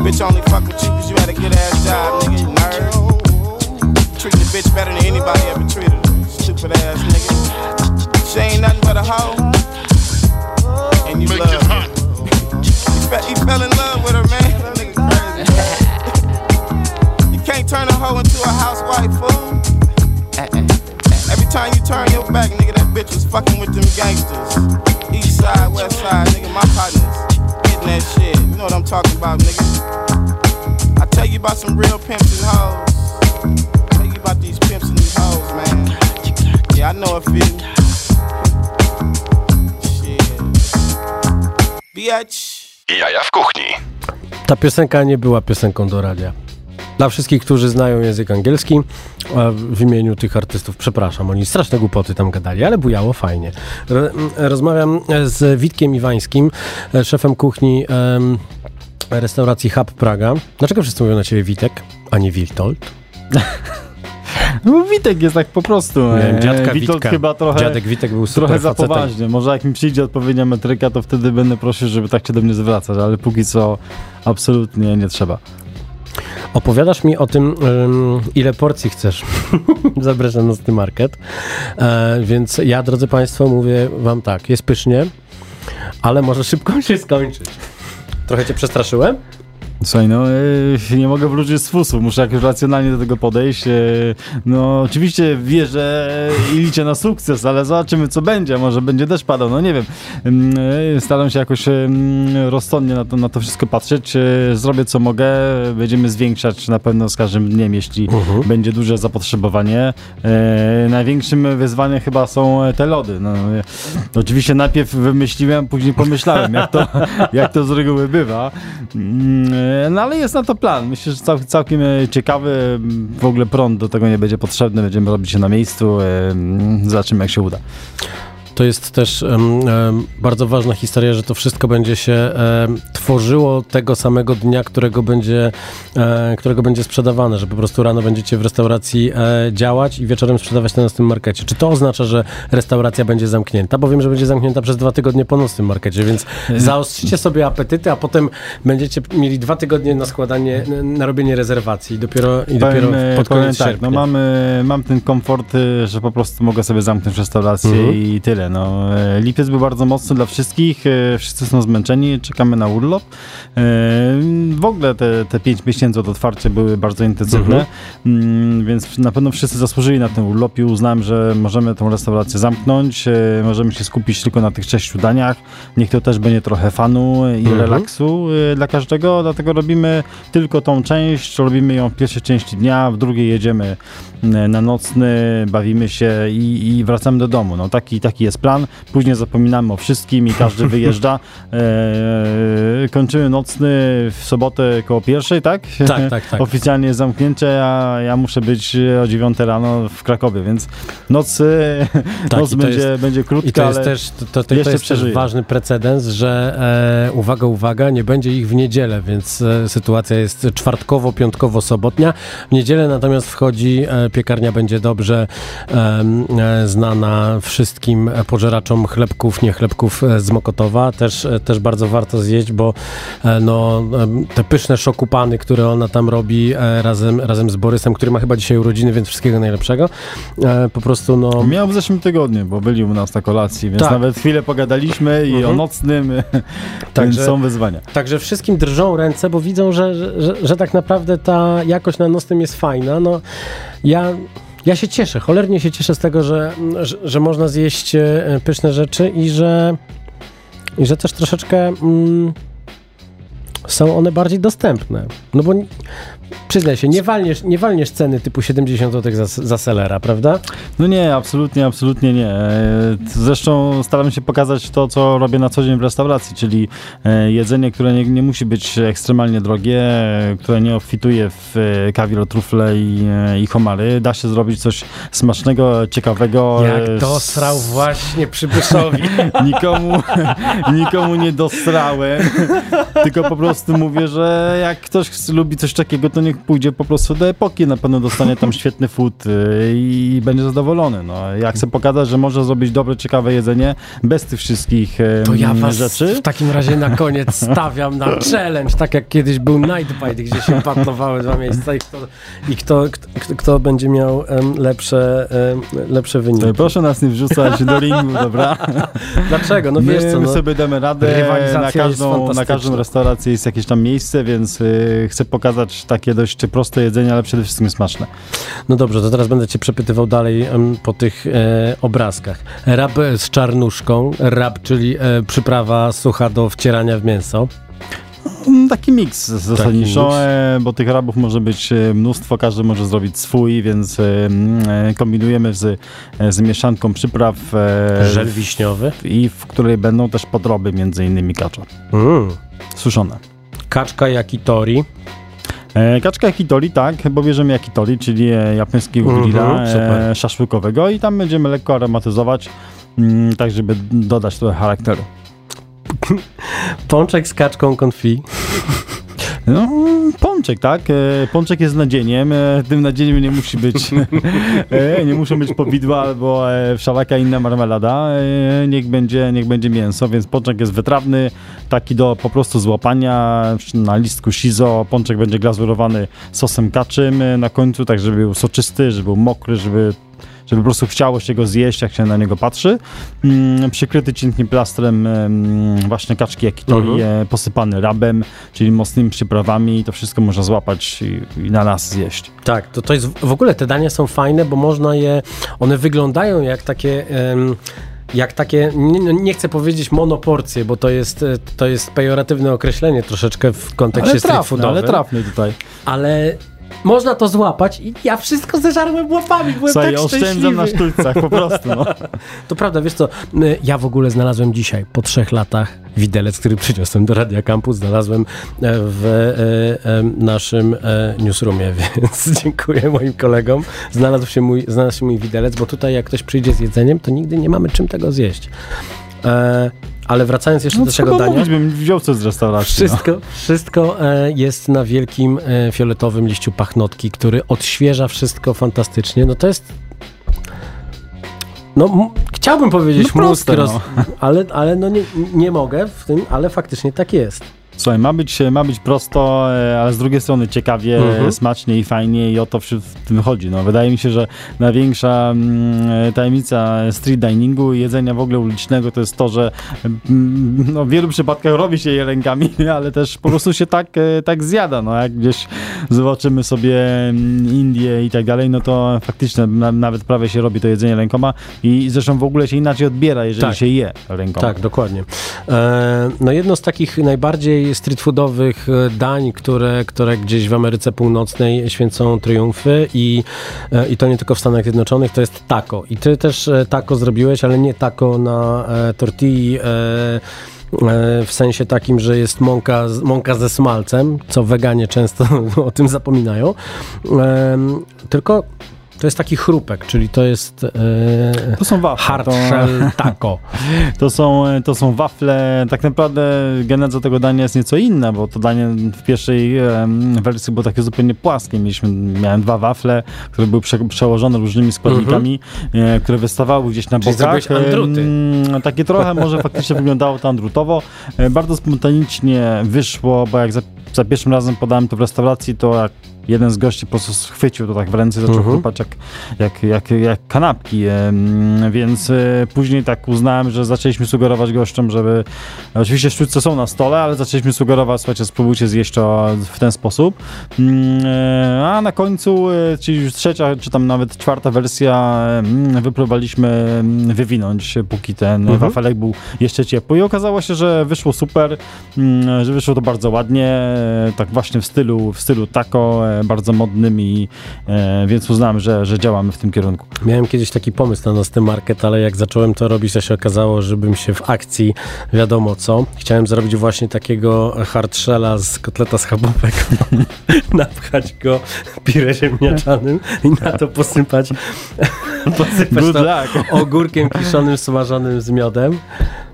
Bitch only fuck with you cause you had a good ass job, nigga. Nerd. Treat the bitch better than anybody ever treated her. Stupid ass nigga. She ain't nothing but a hoe. And you love her. You, fe- you fell in love with her, man. That nigga crazy. you can't turn a hoe into a housewife, fool. Every time you turn your back, nigga, that bitch was fucking with them gangsters. East side, west side, nigga, my partners getting that shit. You know what I'm talking about, nigga. I tell you about some real pimps and hoes. I know a few. Shit. Bitch. Jaja w kuchni. Ta piosenka nie była piosenką do radia. Dla wszystkich, którzy znają język angielski, w imieniu tych artystów przepraszam, oni straszne głupoty tam gadali, ale bujało fajnie. Ro- Rozmawiam z Witkiem Iwańskim, e, szefem kuchni restauracji Hub Praga. Dlaczego wszyscy mówią na ciebie Witek, a nie Wiltold? No Witek jest tak po prostu. Miałem e, dziadka Witold Witka. chyba trochę, Dziadek Witek był super trochę za poważnie. Może jak mi przyjdzie odpowiednia metryka, to wtedy będę prosił, żeby tak się do mnie zwracać, ale póki co absolutnie nie trzeba. Opowiadasz mi o tym, ym, ile porcji chcesz. Zapraszam na ten market. E, więc ja, drodzy Państwo, mówię Wam tak, jest pysznie, ale może szybko się skończyć. Trochę Cię przestraszyłem? Słuchaj, no e, nie mogę wrócić z fusu, muszę jakoś racjonalnie do tego podejść. E, no oczywiście wierzę i liczę na sukces, ale zobaczymy co będzie, może będzie deszcz padał, no nie wiem. Mm, e, Staram się jakoś mm, rozsądnie na to, na to wszystko patrzeć. E, Zrobię co mogę, będziemy zwiększać na pewno z każdym dniem, jeśli będzie duże zapotrzebowanie. E, Największym wyzwaniem chyba są te lody. No, e, oczywiście najpierw wymyśliłem, później pomyślałem, jak to, jak to z reguły bywa. Mm, e, No ale jest na to plan. Myślę, że cał, całkiem e, ciekawy. W ogóle prąd do tego nie będzie potrzebny. Będziemy robić się na miejscu. e, mm, Zobaczymy, jak się uda. To jest też em, em, bardzo ważna historia, że to wszystko będzie się em, tworzyło tego samego dnia, którego będzie, e, którego będzie sprzedawane, że po prostu rano będziecie w restauracji e, działać i wieczorem sprzedawać na nocnym markecie. Czy to oznacza, że restauracja będzie zamknięta? Bo wiem, że będzie zamknięta przez dwa tygodnie po nocnym markecie, więc zaostrzycie sobie apetyty, a potem będziecie mieli dwa tygodnie na składanie, na robienie rezerwacji i dopiero, i dopiero Powiem, e, pod powiem koniec tak, sierpnia. no mamy, mam ten komfort, e, że po prostu mogę sobie zamknąć restaurację Mhm. i tyle. No, e, lipiec był bardzo mocny dla wszystkich, e, wszyscy są zmęczeni, czekamy na urlop. E, W ogóle te, te pięć miesięcy od otwarcia były bardzo intensywne, Mm, więc na pewno wszyscy zasłużyli na ten urlop i uznałem, że możemy tą restaurację zamknąć, możemy się skupić tylko na tych sześciu daniach. Niech to też będzie trochę fanu i Mhm. relaksu dla każdego, dlatego robimy tylko tą część, robimy ją w pierwszej części dnia, w drugiej jedziemy na nocny, bawimy się i, i wracamy do domu. No, taki, taki jest plan. Później zapominamy o wszystkim i każdy wyjeżdża. E, kończymy nocny w sobotę koło pierwszej, tak? Tak, tak, tak. Oficjalnie jest zamknięcie, a ja muszę być o 9 rano w Krakowie, więc noc, e, Tak, noc będzie, jest- będzie krótka, I to jest też, to, to, to jest też ważny precedens, że e, uwaga, uwaga, nie będzie ich w niedzielę, więc e, sytuacja jest czwartkowo, piątkowo, sobotnia. W niedzielę natomiast wchodzi, e, piekarnia będzie dobrze e, znana wszystkim pożeraczom chlebków, nie chlebków e, z Mokotowa. Też, e, też bardzo warto zjeść, bo e, no, te pyszne szokupany, które ona tam robi razem, razem z Borysem, który ma chyba dzisiaj urodziny, więc wszystkiego najlepszego. Po prostu no... Miał w zeszłym tygodniu, bo byli u nas na kolacji, więc Tak. nawet chwilę pogadaliśmy i o Mhm. nocnym, Także- więc są wyzwania. Także wszystkim drżą ręce, bo widzą, że, że, że, że tak naprawdę ta jakość na nocnym jest fajna. No, ja Ja się cieszę, cholernie się cieszę z tego, że, że, że można zjeść e, pyszne rzeczy i że, i że też troszeczkę mm, są one bardziej dostępne. No bo przyznaj się, nie walniesz, nie walniesz ceny typu 70 zł za, za selera, prawda? No nie, absolutnie, absolutnie nie. E, Zresztą staram się pokazać to, co robię na co dzień w restauracji, czyli e, jedzenie, które nie, nie musi być ekstremalnie drogie, e, które nie obfituje w kawior, trufle i, i homary. Da się zrobić coś smacznego, ciekawego. Jak z- dosrał właśnie przybyszowi. nikomu, nikomu nie dostrałem, tylko po prostu mówię, że jak ktoś lubi coś takiego, to niech pójdzie po prostu do epoki, na pewno dostanie tam świetny food y, i będzie zadowolony. No, ja chcę pokazać, że może zrobić dobre, ciekawe jedzenie bez tych wszystkich To ja was rzeczy. w takim razie na koniec stawiam na challenge, tak jak kiedyś był Night Bite, gdzie się partnowały dwa miejsca i kto, i kto, kto, kto będzie miał em, lepsze, em, lepsze wyniki. To Proszę nas nie wrzucać do ringu, dobra? Dlaczego? No my, wiesz co, my no, sobie damy radę, na każdą, na każdą restaurację jest jakieś tam miejsce, więc y, chcę pokazać takie dość proste jedzenie, ale przede wszystkim smaczne. no dobrze, to teraz będę cię przepytywał dalej em, po tych e, obrazkach. Rab z czarnuszką, rab, czyli e, przyprawa sucha do wcierania w mięso. Mm, Taki miks zasadniczo, miks. e, bo tych rabów może być e, mnóstwo, każdy może zrobić swój, więc e, kombinujemy z, z mieszanką przypraw Żel wiśniowy. i w której będą też podroby, między innymi kacza, Mm. suszone. Kaczka yakitori. E, Kaczka yakitori, tak, bo bierzemy yakitori, czyli e, japońskiego grilla super. e, szaszłykowego i tam będziemy lekko aromatyzować, mm, tak żeby dodać trochę charakteru. Pączek z kaczką konfi. No, pączek, tak? E, Pączek jest nadzieniem. E, Tym nadzieniem nie musi być, e, nie muszą być powidła albo wszelaka inna marmelada. Niech będzie, niech będzie mięso, więc pączek jest wytrawny, taki do po prostu złapania na listku shizo. Pączek będzie glazurowany sosem kaczym na końcu, tak żeby był soczysty, żeby był mokry, żeby żeby po prostu chciało się go zjeść, jak się na niego patrzy. Mm, przykryty cienkim plastrem mm, właśnie kaczki yakitori, Mhm. posypany rabem, czyli mocnymi przyprawami i to wszystko można złapać i, i na nas zjeść. Tak, to, to jest w ogóle te dania są fajne, bo można je, one wyglądają jak takie. em, jak takie, nie, nie chcę powiedzieć monoporcje, bo to jest, e, to jest pejoratywne określenie troszeczkę w kontekście Ale foodowym. ale trafny tutaj. ale można to złapać i ja wszystko zeżarłem łapami, byłem Słuchaj, tak oszczędzam szczęśliwy. na sztućcach po prostu. No. To prawda, wiesz co, y, ja w ogóle znalazłem dzisiaj, po trzech latach, widelec, który przyniosłem do Radia Campus, znalazłem e, w e, e, naszym newsroomie, więc dziękuję moim kolegom. Znalazł się mój, znalazł się mój widelec, bo tutaj jak ktoś przyjdzie z jedzeniem, to nigdy nie mamy czym tego zjeść. Ale wracając jeszcze No, do tego dania. bym wziął coś z restauracji. No. Wszystko, wszystko e, jest na wielkim e, fioletowym liściu pachnotki, który odświeża wszystko fantastycznie. No to jest. No, chciałbym powiedzieć No proste, roz... no. ale, ale no nie, nie mogę w tym, ale faktycznie tak jest. Słuchaj, ma być, ma być prosto, e, ale z drugiej strony ciekawie, Mhm. smacznie i fajnie i o to w tym chodzi. No, wydaje mi się, że największa mm, tajemnica street diningu i jedzenia w ogóle ulicznego to jest to, że mm, no, w wielu przypadkach robi się je rękami, ale też po prostu się tak, e, tak zjada. No, jak gdzieś zobaczymy sobie mm, Indię i tak dalej, no to faktycznie na, nawet prawie się robi to jedzenie rękoma i zresztą w ogóle się inaczej odbiera, jeżeli Tak. się je rękoma. Tak, dokładnie. E, no jedno z takich najbardziej street foodowych e, dań, które, które gdzieś w Ameryce Północnej święcą triumfy i, e, i to nie tylko w Stanach Zjednoczonych, to jest taco. I ty też e, taco zrobiłeś, ale nie taco na e, tortilli, e, w sensie takim, że jest mąka, mąka ze smalcem, co weganie często o tym zapominają, tylko to jest taki chrupek, czyli to jest e, To są wafle. hard to... shell taco. To są, to są wafle. Tak naprawdę geneza tego dania jest nieco inna, bo to danie w pierwszej wersji było takie zupełnie płaskie. Mieliśmy, miałem dwa wafle, które były prze, przełożone różnymi składnikami, e, które wystawały gdzieś na Czyli bokach. andruty. Takie trochę może faktycznie wyglądało to andrutowo. E, bardzo spontanicznie wyszło, bo jak za, za pierwszym razem podałem to w restauracji, to jak jeden z gości po prostu schwycił to tak w ręce i zaczął Mhm. chrupać jak, jak, jak, jak kanapki, więc e, później tak uznałem, że zaczęliśmy sugerować gościom, żeby oczywiście sztućce są na stole, ale zaczęliśmy sugerować, słuchajcie, spróbujcie zjeść to w ten sposób, Mm, e, a na końcu, e, czyli już trzecia, czy tam nawet czwarta wersja, wypróbowaliśmy wywinąć, póki ten Mhm. wafelek był jeszcze ciepły i okazało się, że wyszło super, mm, że wyszło to bardzo ładnie, tak właśnie w stylu, w stylu taco, bardzo modnym i e, więc uznałem, że, że działamy w tym kierunku. Miałem kiedyś taki pomysł na nocny market, ale jak zacząłem to robić, to się okazało, żebym się w akcji, wiadomo co, chciałem zrobić właśnie takiego hardshella z kotleta schabowego, napchać go pire ziemniaczanym i na to posypać, posypać Good to luck! ogórkiem kiszonym, smażonym z miodem.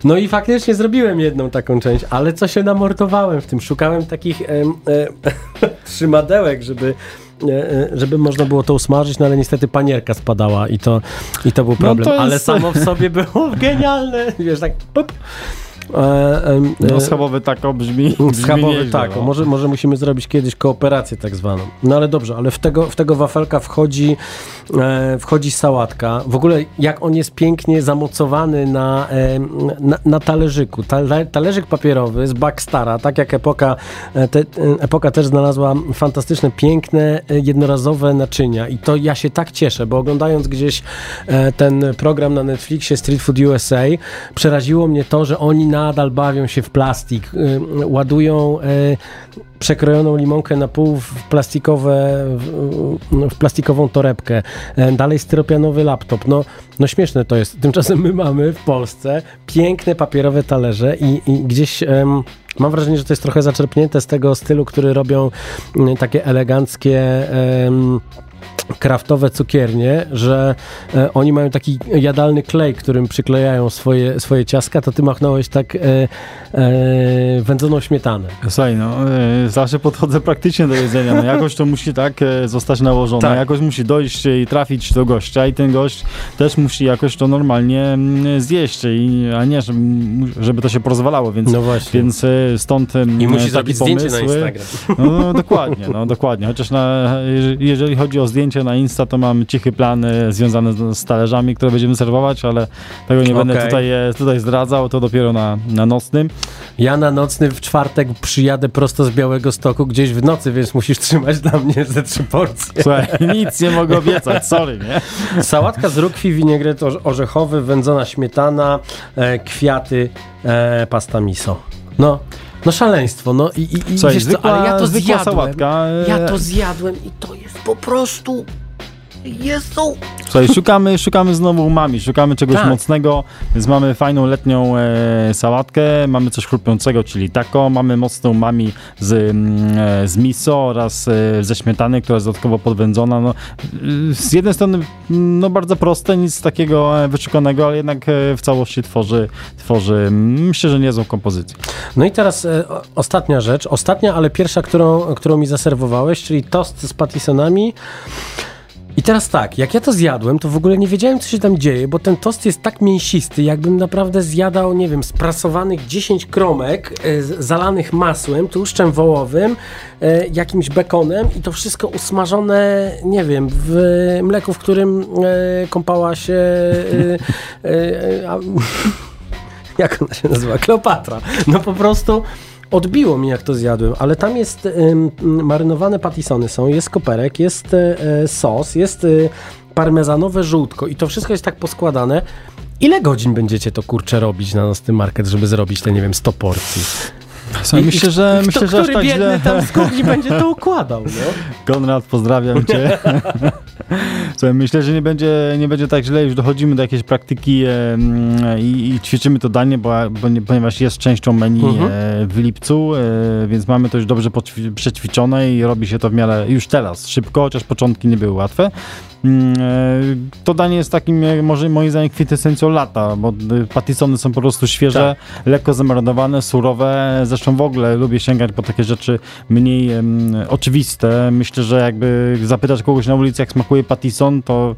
No i faktycznie zrobiłem jedną taką część, ale co się namordowałem w tym? Szukałem takich em, e, trzymadełek, żeby e, e, żeby można było to usmażyć, no ale niestety panierka spadała i to, i to był problem. to jest- Ale samo w sobie było genialne. Wiesz, tak pop. E, No e, schabowy taco brzmi, brzmi Schabowy, nieźle, tak. no. Może, może musimy zrobić kiedyś kooperację tak zwaną. No ale dobrze, ale w tego, w tego wafelka wchodzi, e, wchodzi sałatka. W ogóle jak on jest pięknie zamocowany na, e, na, na talerzyku. Tale, talerzyk papierowy z Backstara, tak jak epoka, e, te, epoka też znalazła fantastyczne, piękne, jednorazowe naczynia. I to ja się tak cieszę, bo oglądając gdzieś e, ten program na Netflixie Street Food USA, przeraziło mnie to, że oni nadal bawią się w plastik, y, ładują y, przekrojoną limonkę na pół w plastikowe, w, w plastikową torebkę, dalej styropianowy laptop. No, no śmieszne to jest. Tymczasem my mamy w Polsce piękne papierowe talerze i, i gdzieś... em, Mam wrażenie, że to jest trochę zaczerpnięte z tego stylu, który robią takie eleganckie em, kraftowe cukiernie, że e, oni mają taki jadalny klej, którym przyklejają swoje, swoje ciastka, to ty machnąłeś tak e, e, wędzoną śmietanę. Słuchaj, no, e, zawsze podchodzę praktycznie do jedzenia. No, jakoś to musi tak e, zostać nałożone, Tak. jakoś musi dojść i trafić do gościa i ten gość też musi jakoś to normalnie mm, zjeść, i, a nie, żeby, żeby to się porozwalało, więc, No właśnie. więc e, stąd I musi taki zrobić zdjęcie na pomysły. Instagram. No, no dokładnie, no dokładnie. Chociaż na, jeżeli- jeżeli chodzi o zdjęcie na Insta, to mam cichy plan e, związany z, z talerzami, które będziemy serwować, ale tego nie będę tutaj, e, tutaj zdradzał, to dopiero na, na nocnym. Ja na nocny w czwartek przyjadę prosto z Białego Stoku gdzieś w nocy, więc musisz trzymać dla mnie ze trzy porcje. Słuchaj, nic nie mogę obiecać, sorry, nie? Sałatka z rukwi, winegret orze- orzechowy, wędzona śmietana, e, kwiaty, e, pasta miso. No, no szaleństwo, no i, i, i Słuchaj, wiesz co, zwykła, ale ja to zjadłem. sałatka. e, Ja to zjadłem i to jest po prostu... Jezu! Słuchaj, szukamy, szukamy znowu umami, szukamy czegoś Tak. mocnego, więc mamy fajną letnią e, sałatkę, mamy coś chrupiącego, czyli taco, mamy mocną umami z, mm, e, z miso oraz e, ze śmietany, która jest dodatkowo podwędzona. No, z jednej strony mm, no, bardzo proste, nic takiego e, wyszukanego, ale jednak e, w całości tworzy, tworzy mm, myślę, że niezłą kompozycję. No i teraz e, ostatnia rzecz, ostatnia, ale pierwsza, którą, którą mi zaserwowałeś, czyli tost z patisonami. I teraz tak, jak ja to zjadłem, to w ogóle nie wiedziałem, co się tam dzieje, bo ten tost jest tak mięsisty, jakbym naprawdę zjadał, nie wiem, sprasowanych 10 kromek e, zalanych masłem, tłuszczem wołowym, e, jakimś bekonem i to wszystko usmażone, nie wiem, w mleku, w którym e, kąpała się... E, e, e, a, jak ona się nazywa? Kleopatra. No po prostu odbiło mi, jak to zjadłem, ale tam jest marynowane patisony są, jest koperek, jest e, sos, jest y, parmezanowe żółtko i to wszystko jest tak poskładane. Ile godzin będziecie to kurczę robić na nocny market, żeby zrobić te, nie wiem, 100 porcji? Słuchaj, myślę, że, myślę, że aż tak źle... tam z kuchni będzie to układał, no? Konrad, pozdrawiam cię. Słuchaj, myślę, że nie będzie, nie będzie tak źle, już dochodzimy do jakiejś praktyki e, mm, i, i ćwiczymy to danie, bo, bo nie, ponieważ jest częścią menu Mhm. e, w lipcu, e, więc mamy to już dobrze przećwiczone i robi się to w miarę już teraz szybko, chociaż początki nie były łatwe. Mm, e, To danie jest takim, może moim zdaniem, kwintesencją lata, bo e, patisony są po prostu świeże, lekko zamarynowane, surowe. Zresztą w ogóle lubię sięgać po takie rzeczy mniej em, oczywiste. Myślę, że jakby zapytać kogoś na ulicy, jak smakuje patison, to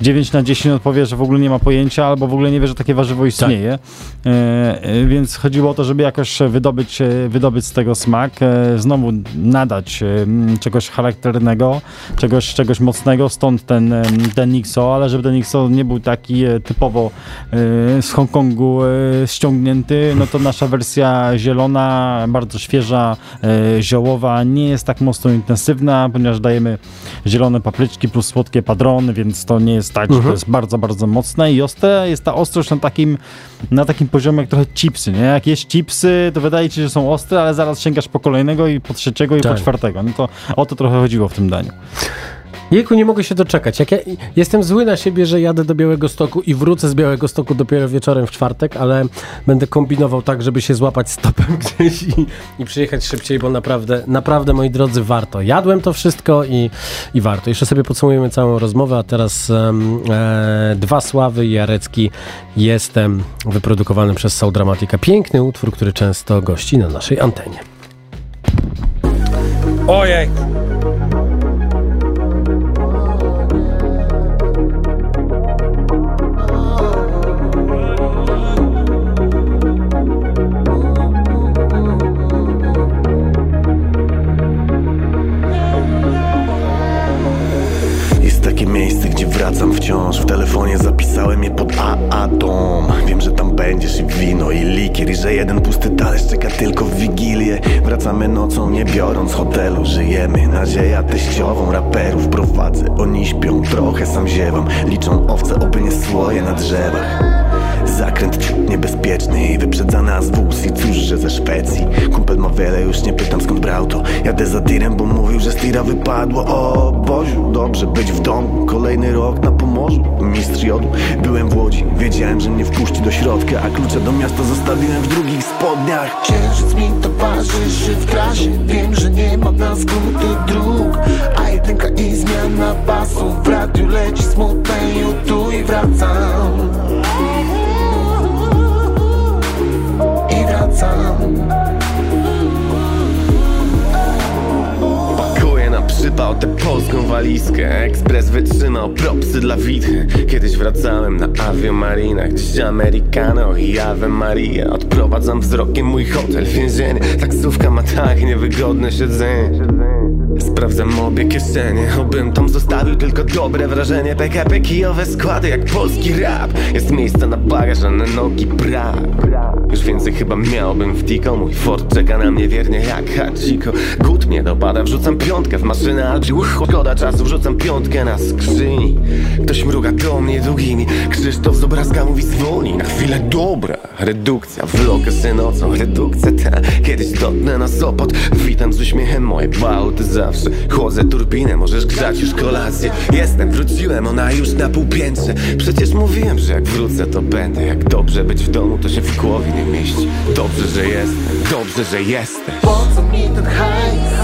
9 na 10 odpowie, że w ogóle nie ma pojęcia, albo w ogóle nie wie, że takie warzywo istnieje. E, e, więc chodziło o to, żeby jakoś wydobyć, e, wydobyć z tego smak, e, znowu nadać e, czegoś charakternego, czegoś, czegoś mocnego, stąd ten, ten Nixo, ale żeby ten Nixo nie był taki typowo z Hongkongu ściągnięty, no to nasza wersja zielona, bardzo świeża, ziołowa, nie jest tak mocno intensywna, ponieważ dajemy zielone papryczki plus słodkie padrony, więc to nie jest tak, że to jest bardzo, bardzo mocne i ostre. Jest ta ostrość na takim, na takim poziomie jak trochę chipsy, nie? Jak jest chipsy, to wydaje ci się, że są ostre, ale zaraz sięgasz po kolejnego i po trzeciego i po Tak. czwartego. No to o to trochę chodziło w tym daniu. Jejku, nie mogę się doczekać. Jak ja, jestem zły na siebie, że jadę do Białego Stoku i wrócę z Białego Stoku dopiero wieczorem w czwartek, ale będę kombinował tak, żeby się złapać stopem gdzieś i, i przyjechać szybciej, bo naprawdę, naprawdę, moi drodzy, warto. Jadłem to wszystko i, i warto. Jeszcze sobie podsumujemy całą rozmowę, a teraz em, e, dwa sławy Jarecki. Jestem wyprodukowany przez Soul Dramatica. Piękny utwór, który często gości na naszej antenie. Ojej! I że jeden pusty talerz czeka tylko w Wigilię. Wracamy nocą, nie biorąc hotelu. Żyjemy nadzieja teściową raperów Prowadzę, oni śpią, trochę sam ziewam. Liczą owce, oby nie słoje na drzewach Zakręt niebezpieczny i wyprzedza nas wóz I cóż, że ze Szwecji? Kumpel ma wiele, już nie pytam skąd brał to. Jadę za tirem, bo mówił, że z tira wypadło. O Boziu, dobrze być w domu. Kolejny rok na Pomorzu, mistrz jodu. Byłem w Łodzi, wiedziałem, że mnie wpuści do środka A klucze do miasta zostawiłem w drugich spodniach. Księżyc mi towarzyszy w trasie. Wiem, że nie ma na skróty dróg. A jedynka i zmiana pasów. W radiu leci smutne tu i wracam walizkę. Ekspres wytrzymał propsy dla witchy. Kiedyś wracałem na aviomarinach Dziś Americano i Ave Maria Odprowadzam wzrokiem mój hotel, więzienie. Taksówka ma tak niewygodne siedzenie Sprawdzam obie kieszenie Obym tam zostawił tylko dobre wrażenie. PKP kijowe składy jak polski rap. Jest miejsce na bagaż, a na nogi brak. Już więcej chyba miałbym w tiko Mój Ford czeka na mnie wiernie jak Hachiko. Gut mnie dopada, wrzucam piątkę w maszynę Albi szkoda czasu, wrzucam piątkę na skrzyni. Ktoś mruga do mnie długimi. Krzysztof z obrazka mówi zwolnij na chwilę. Dobra Redukcja, vlogę se nocą, redukcja ta? Kiedyś dotnę na Sopot. Witam z uśmiechem moje bałty zawsze. Chłodzę turbinę, możesz grzać już kolację. Jestem, wróciłem, ona już na półpiętrze. Przecież mówiłem, że jak wrócę to będę. Jak dobrze być w domu, to się w głowie nie mieści. Dobrze, że jestem, dobrze, że jesteś. Po co mi ten hajs?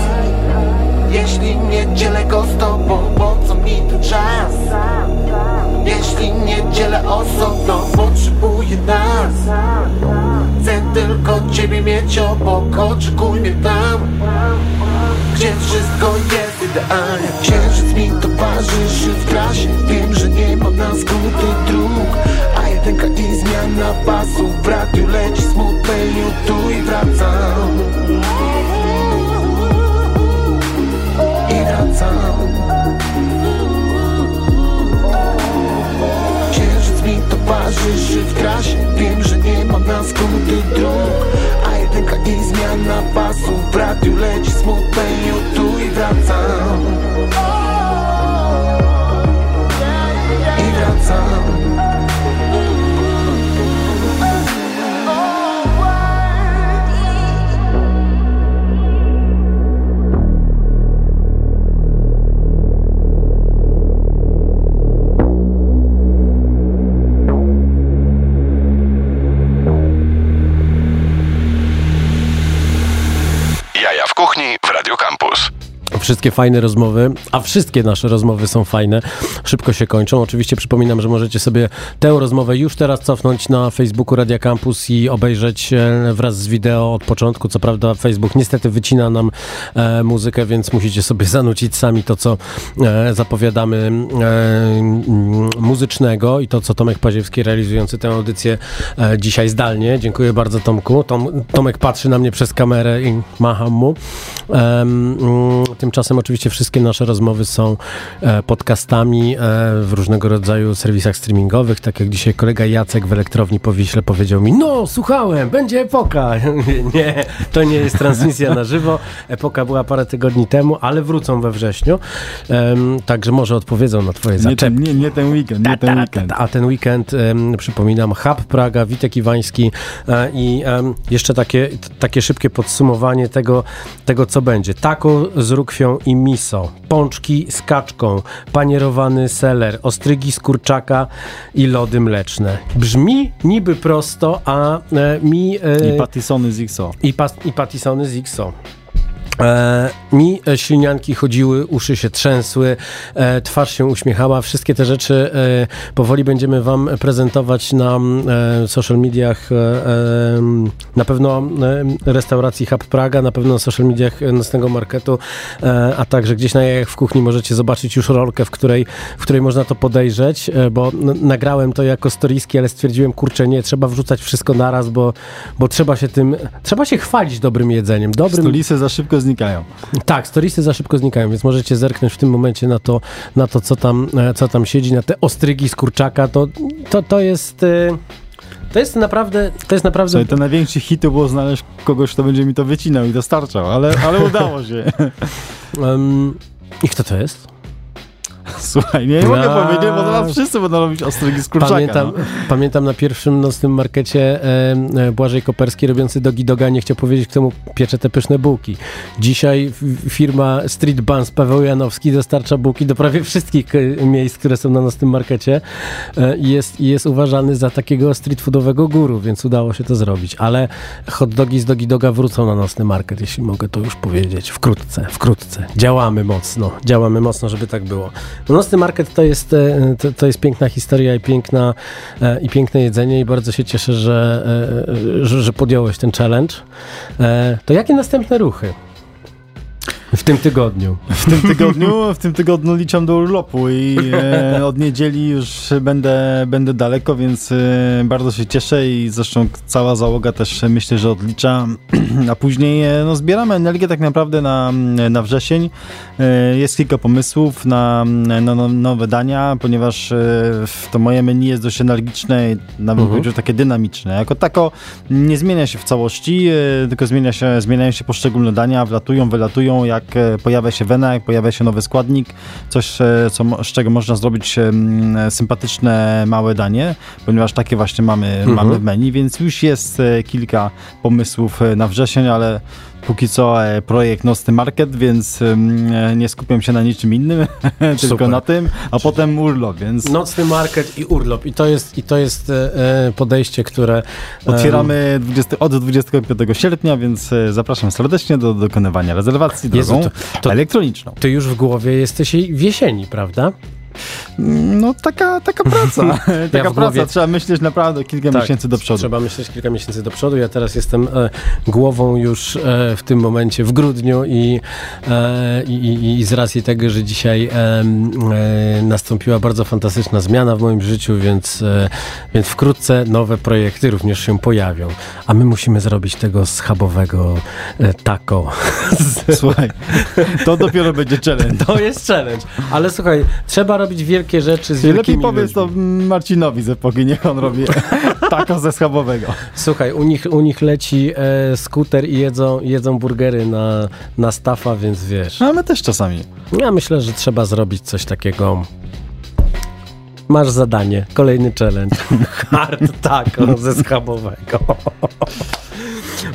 Jeśli nie dzielę go z tobą Po co mi ten czas? Jeśli nie dzielę osobno Potrzebuję nas Chcę tylko ciebie mieć obok. Oczekuj mnie tam Gdzie wszystko jest idealnie. Księżyc mi towarzyszy w trasie Wiem, że nie ma na skróty dróg A jedynka i zmiana pasów W radiu leci smutne tu i wracam. I wracam wszystkie fajne rozmowy, a wszystkie nasze rozmowy są fajne, szybko się kończą. Oczywiście przypominam, że możecie sobie tę rozmowę już teraz cofnąć na Facebooku Radia Campus i obejrzeć e, wraz z wideo od początku. Co prawda Facebook niestety wycina nam e, muzykę, więc musicie sobie zanucić sami to, co e, zapowiadamy mm, muzycznego i to, co Tomek Paziewski realizujący tę audycję dzisiaj zdalnie. Dziękuję bardzo Tomku. Tom, Tomek patrzy na mnie przez kamerę i macham mu. Mm, oczywiście wszystkie nasze rozmowy są podcastami w różnego rodzaju serwisach streamingowych, tak jak dzisiaj kolega Jacek w elektrowni po Wiśle powiedział mi, no słuchałem, będzie epoka. nie, to nie jest transmisja na żywo. Epoka była parę tygodni temu, ale wrócą we wrześniu. Także może odpowiedzą na twoje zaczepki. Nie, nie, nie ten weekend, nie ten weekend. A ten weekend, przypominam, Hub Praga, Witek Iwański e, i jeszcze takie, takie szybkie podsumowanie tego, tego, co będzie. Taco z rukwią i miso, pączki z kaczką, panierowany seler, ostrygi z kurczaka i lody mleczne. Brzmi niby prosto, a e, mi... E, I patisony z XO. I, i patisony z XO. E, mi e, ślinianki chodziły, uszy się trzęsły, e, twarz się uśmiechała. Wszystkie te rzeczy powoli będziemy Wam prezentować na e, social mediach, na pewno restauracji Hub Praga, na pewno na social mediach nocnego marketu, a także gdzieś na jajach w kuchni możecie zobaczyć już rolkę, w której, w której można to podejrzeć, bo nagrałem to jako storiski, ale stwierdziłem, kurczę, nie, trzeba wrzucać wszystko naraz, bo, bo trzeba się tym, trzeba się chwalić dobrym jedzeniem. Dobrym... Za szybko znikają. Tak, storiesy za szybko znikają, więc możecie zerknąć w tym momencie na to, na to co, tam, e, co tam siedzi, na te ostrygi z kurczaka. To, to, to jest... E, to jest naprawdę. To jest naprawdę. Słuchaj, to największy hit to było znaleźć kogoś, kto będzie mi to wycinał i dostarczał, ale, ale udało się. Um, I kto to jest? Słuchaj, nie, nie mogę A... powiedzieć, bo zaraz wszyscy będą robić ostrygi z kurczaka. Pamiętam, no. pamiętam na pierwszym nocnym markecie e, Błażej Koperski robiący dogi doga nie chciał powiedzieć, kto mu piecze te pyszne bułki. Dzisiaj firma Street Buns Paweł Janowski dostarcza bułki do prawie wszystkich e, miejsc, które są na nocnym markecie e, i jest, jest uważany za takiego street foodowego guru, więc udało się to zrobić. Ale hot dogi z dogi doga wrócą na nocny market, jeśli mogę to już powiedzieć. Wkrótce, wkrótce. Działamy mocno, działamy mocno, żeby tak było. No, Nocny Market to jest, e, to, to, jest piękna historia i, piękna, e, i piękne jedzenie i bardzo się cieszę, że, e, że, że podjąłeś ten challenge. To jakie następne ruchy? W tym tygodniu. W tym tygodniu, w tym tygodniu liczę do urlopu i e, od niedzieli już będę, będę daleko, więc e, bardzo się cieszę i zresztą cała załoga też myślę, że odlicza. A później e, no, zbieramy energię tak naprawdę na, na wrzesień. E, jest kilka pomysłów na, na, na, nowe dania, ponieważ e, to moje menu jest dość energiczne i nawet mhm. Uh takie dynamiczne. Jako tako nie zmienia się w całości, e, tylko zmienia się, zmieniają się poszczególne dania, wlatują, wylatują, jak jak e, pojawia się wena, jak pojawia się nowy składnik, coś, e, co, z czego można zrobić sympatyczne małe danie, ponieważ takie właśnie mamy, mhm. mamy w menu, więc już jest e, kilka pomysłów na wrzesień, ale póki co e, projekt Nocny Market, więc e, nie skupiam się na niczym innym, tylko na tym, a potem urlop, więc... Nocny Market i urlop i to jest, i to jest e, podejście, które... Otwieramy 20, od 25 sierpnia, więc zapraszam serdecznie do dokonywania rezerwacji drogą Jezu, to, to, elektroniczną. Ty już w głowie jesteś w jesieni, prawda? No taka, taka praca. taka ja praca. Trzeba myśleć naprawdę kilka tak, miesięcy do przodu. Trzeba myśleć kilka miesięcy do przodu. Ja teraz jestem e, głową już e, w tym momencie w grudniu i, e, i, i, z racji tego, że dzisiaj e, e, nastąpiła bardzo fantastyczna zmiana w moim życiu, więc, e, więc wkrótce nowe projekty również się pojawią. A my musimy zrobić tego schabowego taco. Słuchaj, to dopiero będzie challenge. To jest challenge. Ale słuchaj, trzeba robić wielkie rzeczy z Lepiej powiedz to Marcinowi z epoki, niech on robi tako ze schabowego. Słuchaj, u nich, u nich leci e, skuter i jedzą, jedzą burgery na, na stafa, więc wiesz. No, my też czasami. Ja myślę, że trzeba zrobić coś takiego Masz zadanie, kolejny challenge. Hard taco ze schabowego.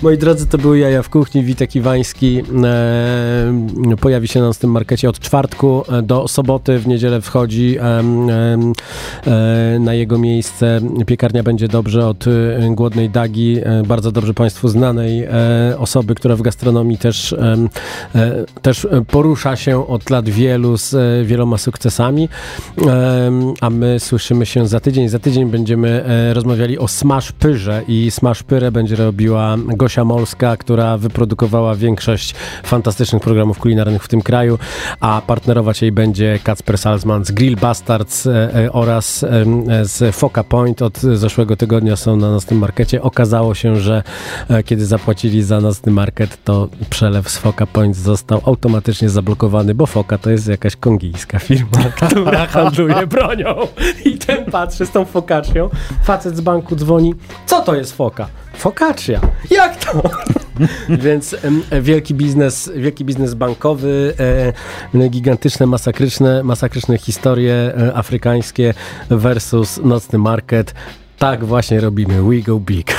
Moi drodzy, to były Jaja w Kuchni. Witek Iwański e, pojawi się na tym markecie od czwartku do soboty. W niedzielę wchodzi e, e, na jego miejsce. Piekarnia będzie dobrze od e, Głodnej Dagi, e, bardzo dobrze Państwu znanej e, osoby, która w gastronomii też, też porusza się od lat wielu z wieloma sukcesami. A my słyszymy się za tydzień. Za tydzień będziemy rozmawiali o Smash Pyrze i Smash Pyrę będzie Gosia Molska, która wyprodukowała większość fantastycznych programów kulinarnych w tym kraju, a partnerować jej będzie Kacper Salzman z Grill Bastards e, e, oraz z Foca Point. Od zeszłego tygodnia są na naszym markecie. Okazało się, że e, kiedy zapłacili za nocny market, to przelew z Foca Point został automatycznie zablokowany, bo Foca to jest jakaś kongijska firma, która handluje bronią. I ten patrzy z tą fokacją. Facet z banku dzwoni. Co to jest foka? Focaccia. Jak to? Więc e, wielki biznes, wielki biznes bankowy, e, gigantyczne, masakryczne, masakryczne historie e, afrykańskie versus nocny market. Tak właśnie robimy. We go big.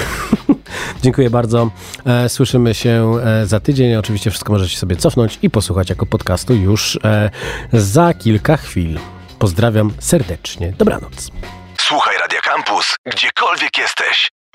Dziękuję bardzo. E, słyszymy się e, za tydzień. Oczywiście wszystko możecie sobie cofnąć i posłuchać jako podcastu już e, za kilka chwil. Pozdrawiam serdecznie. Dobranoc. Słuchaj Radio Campus, gdziekolwiek jesteś.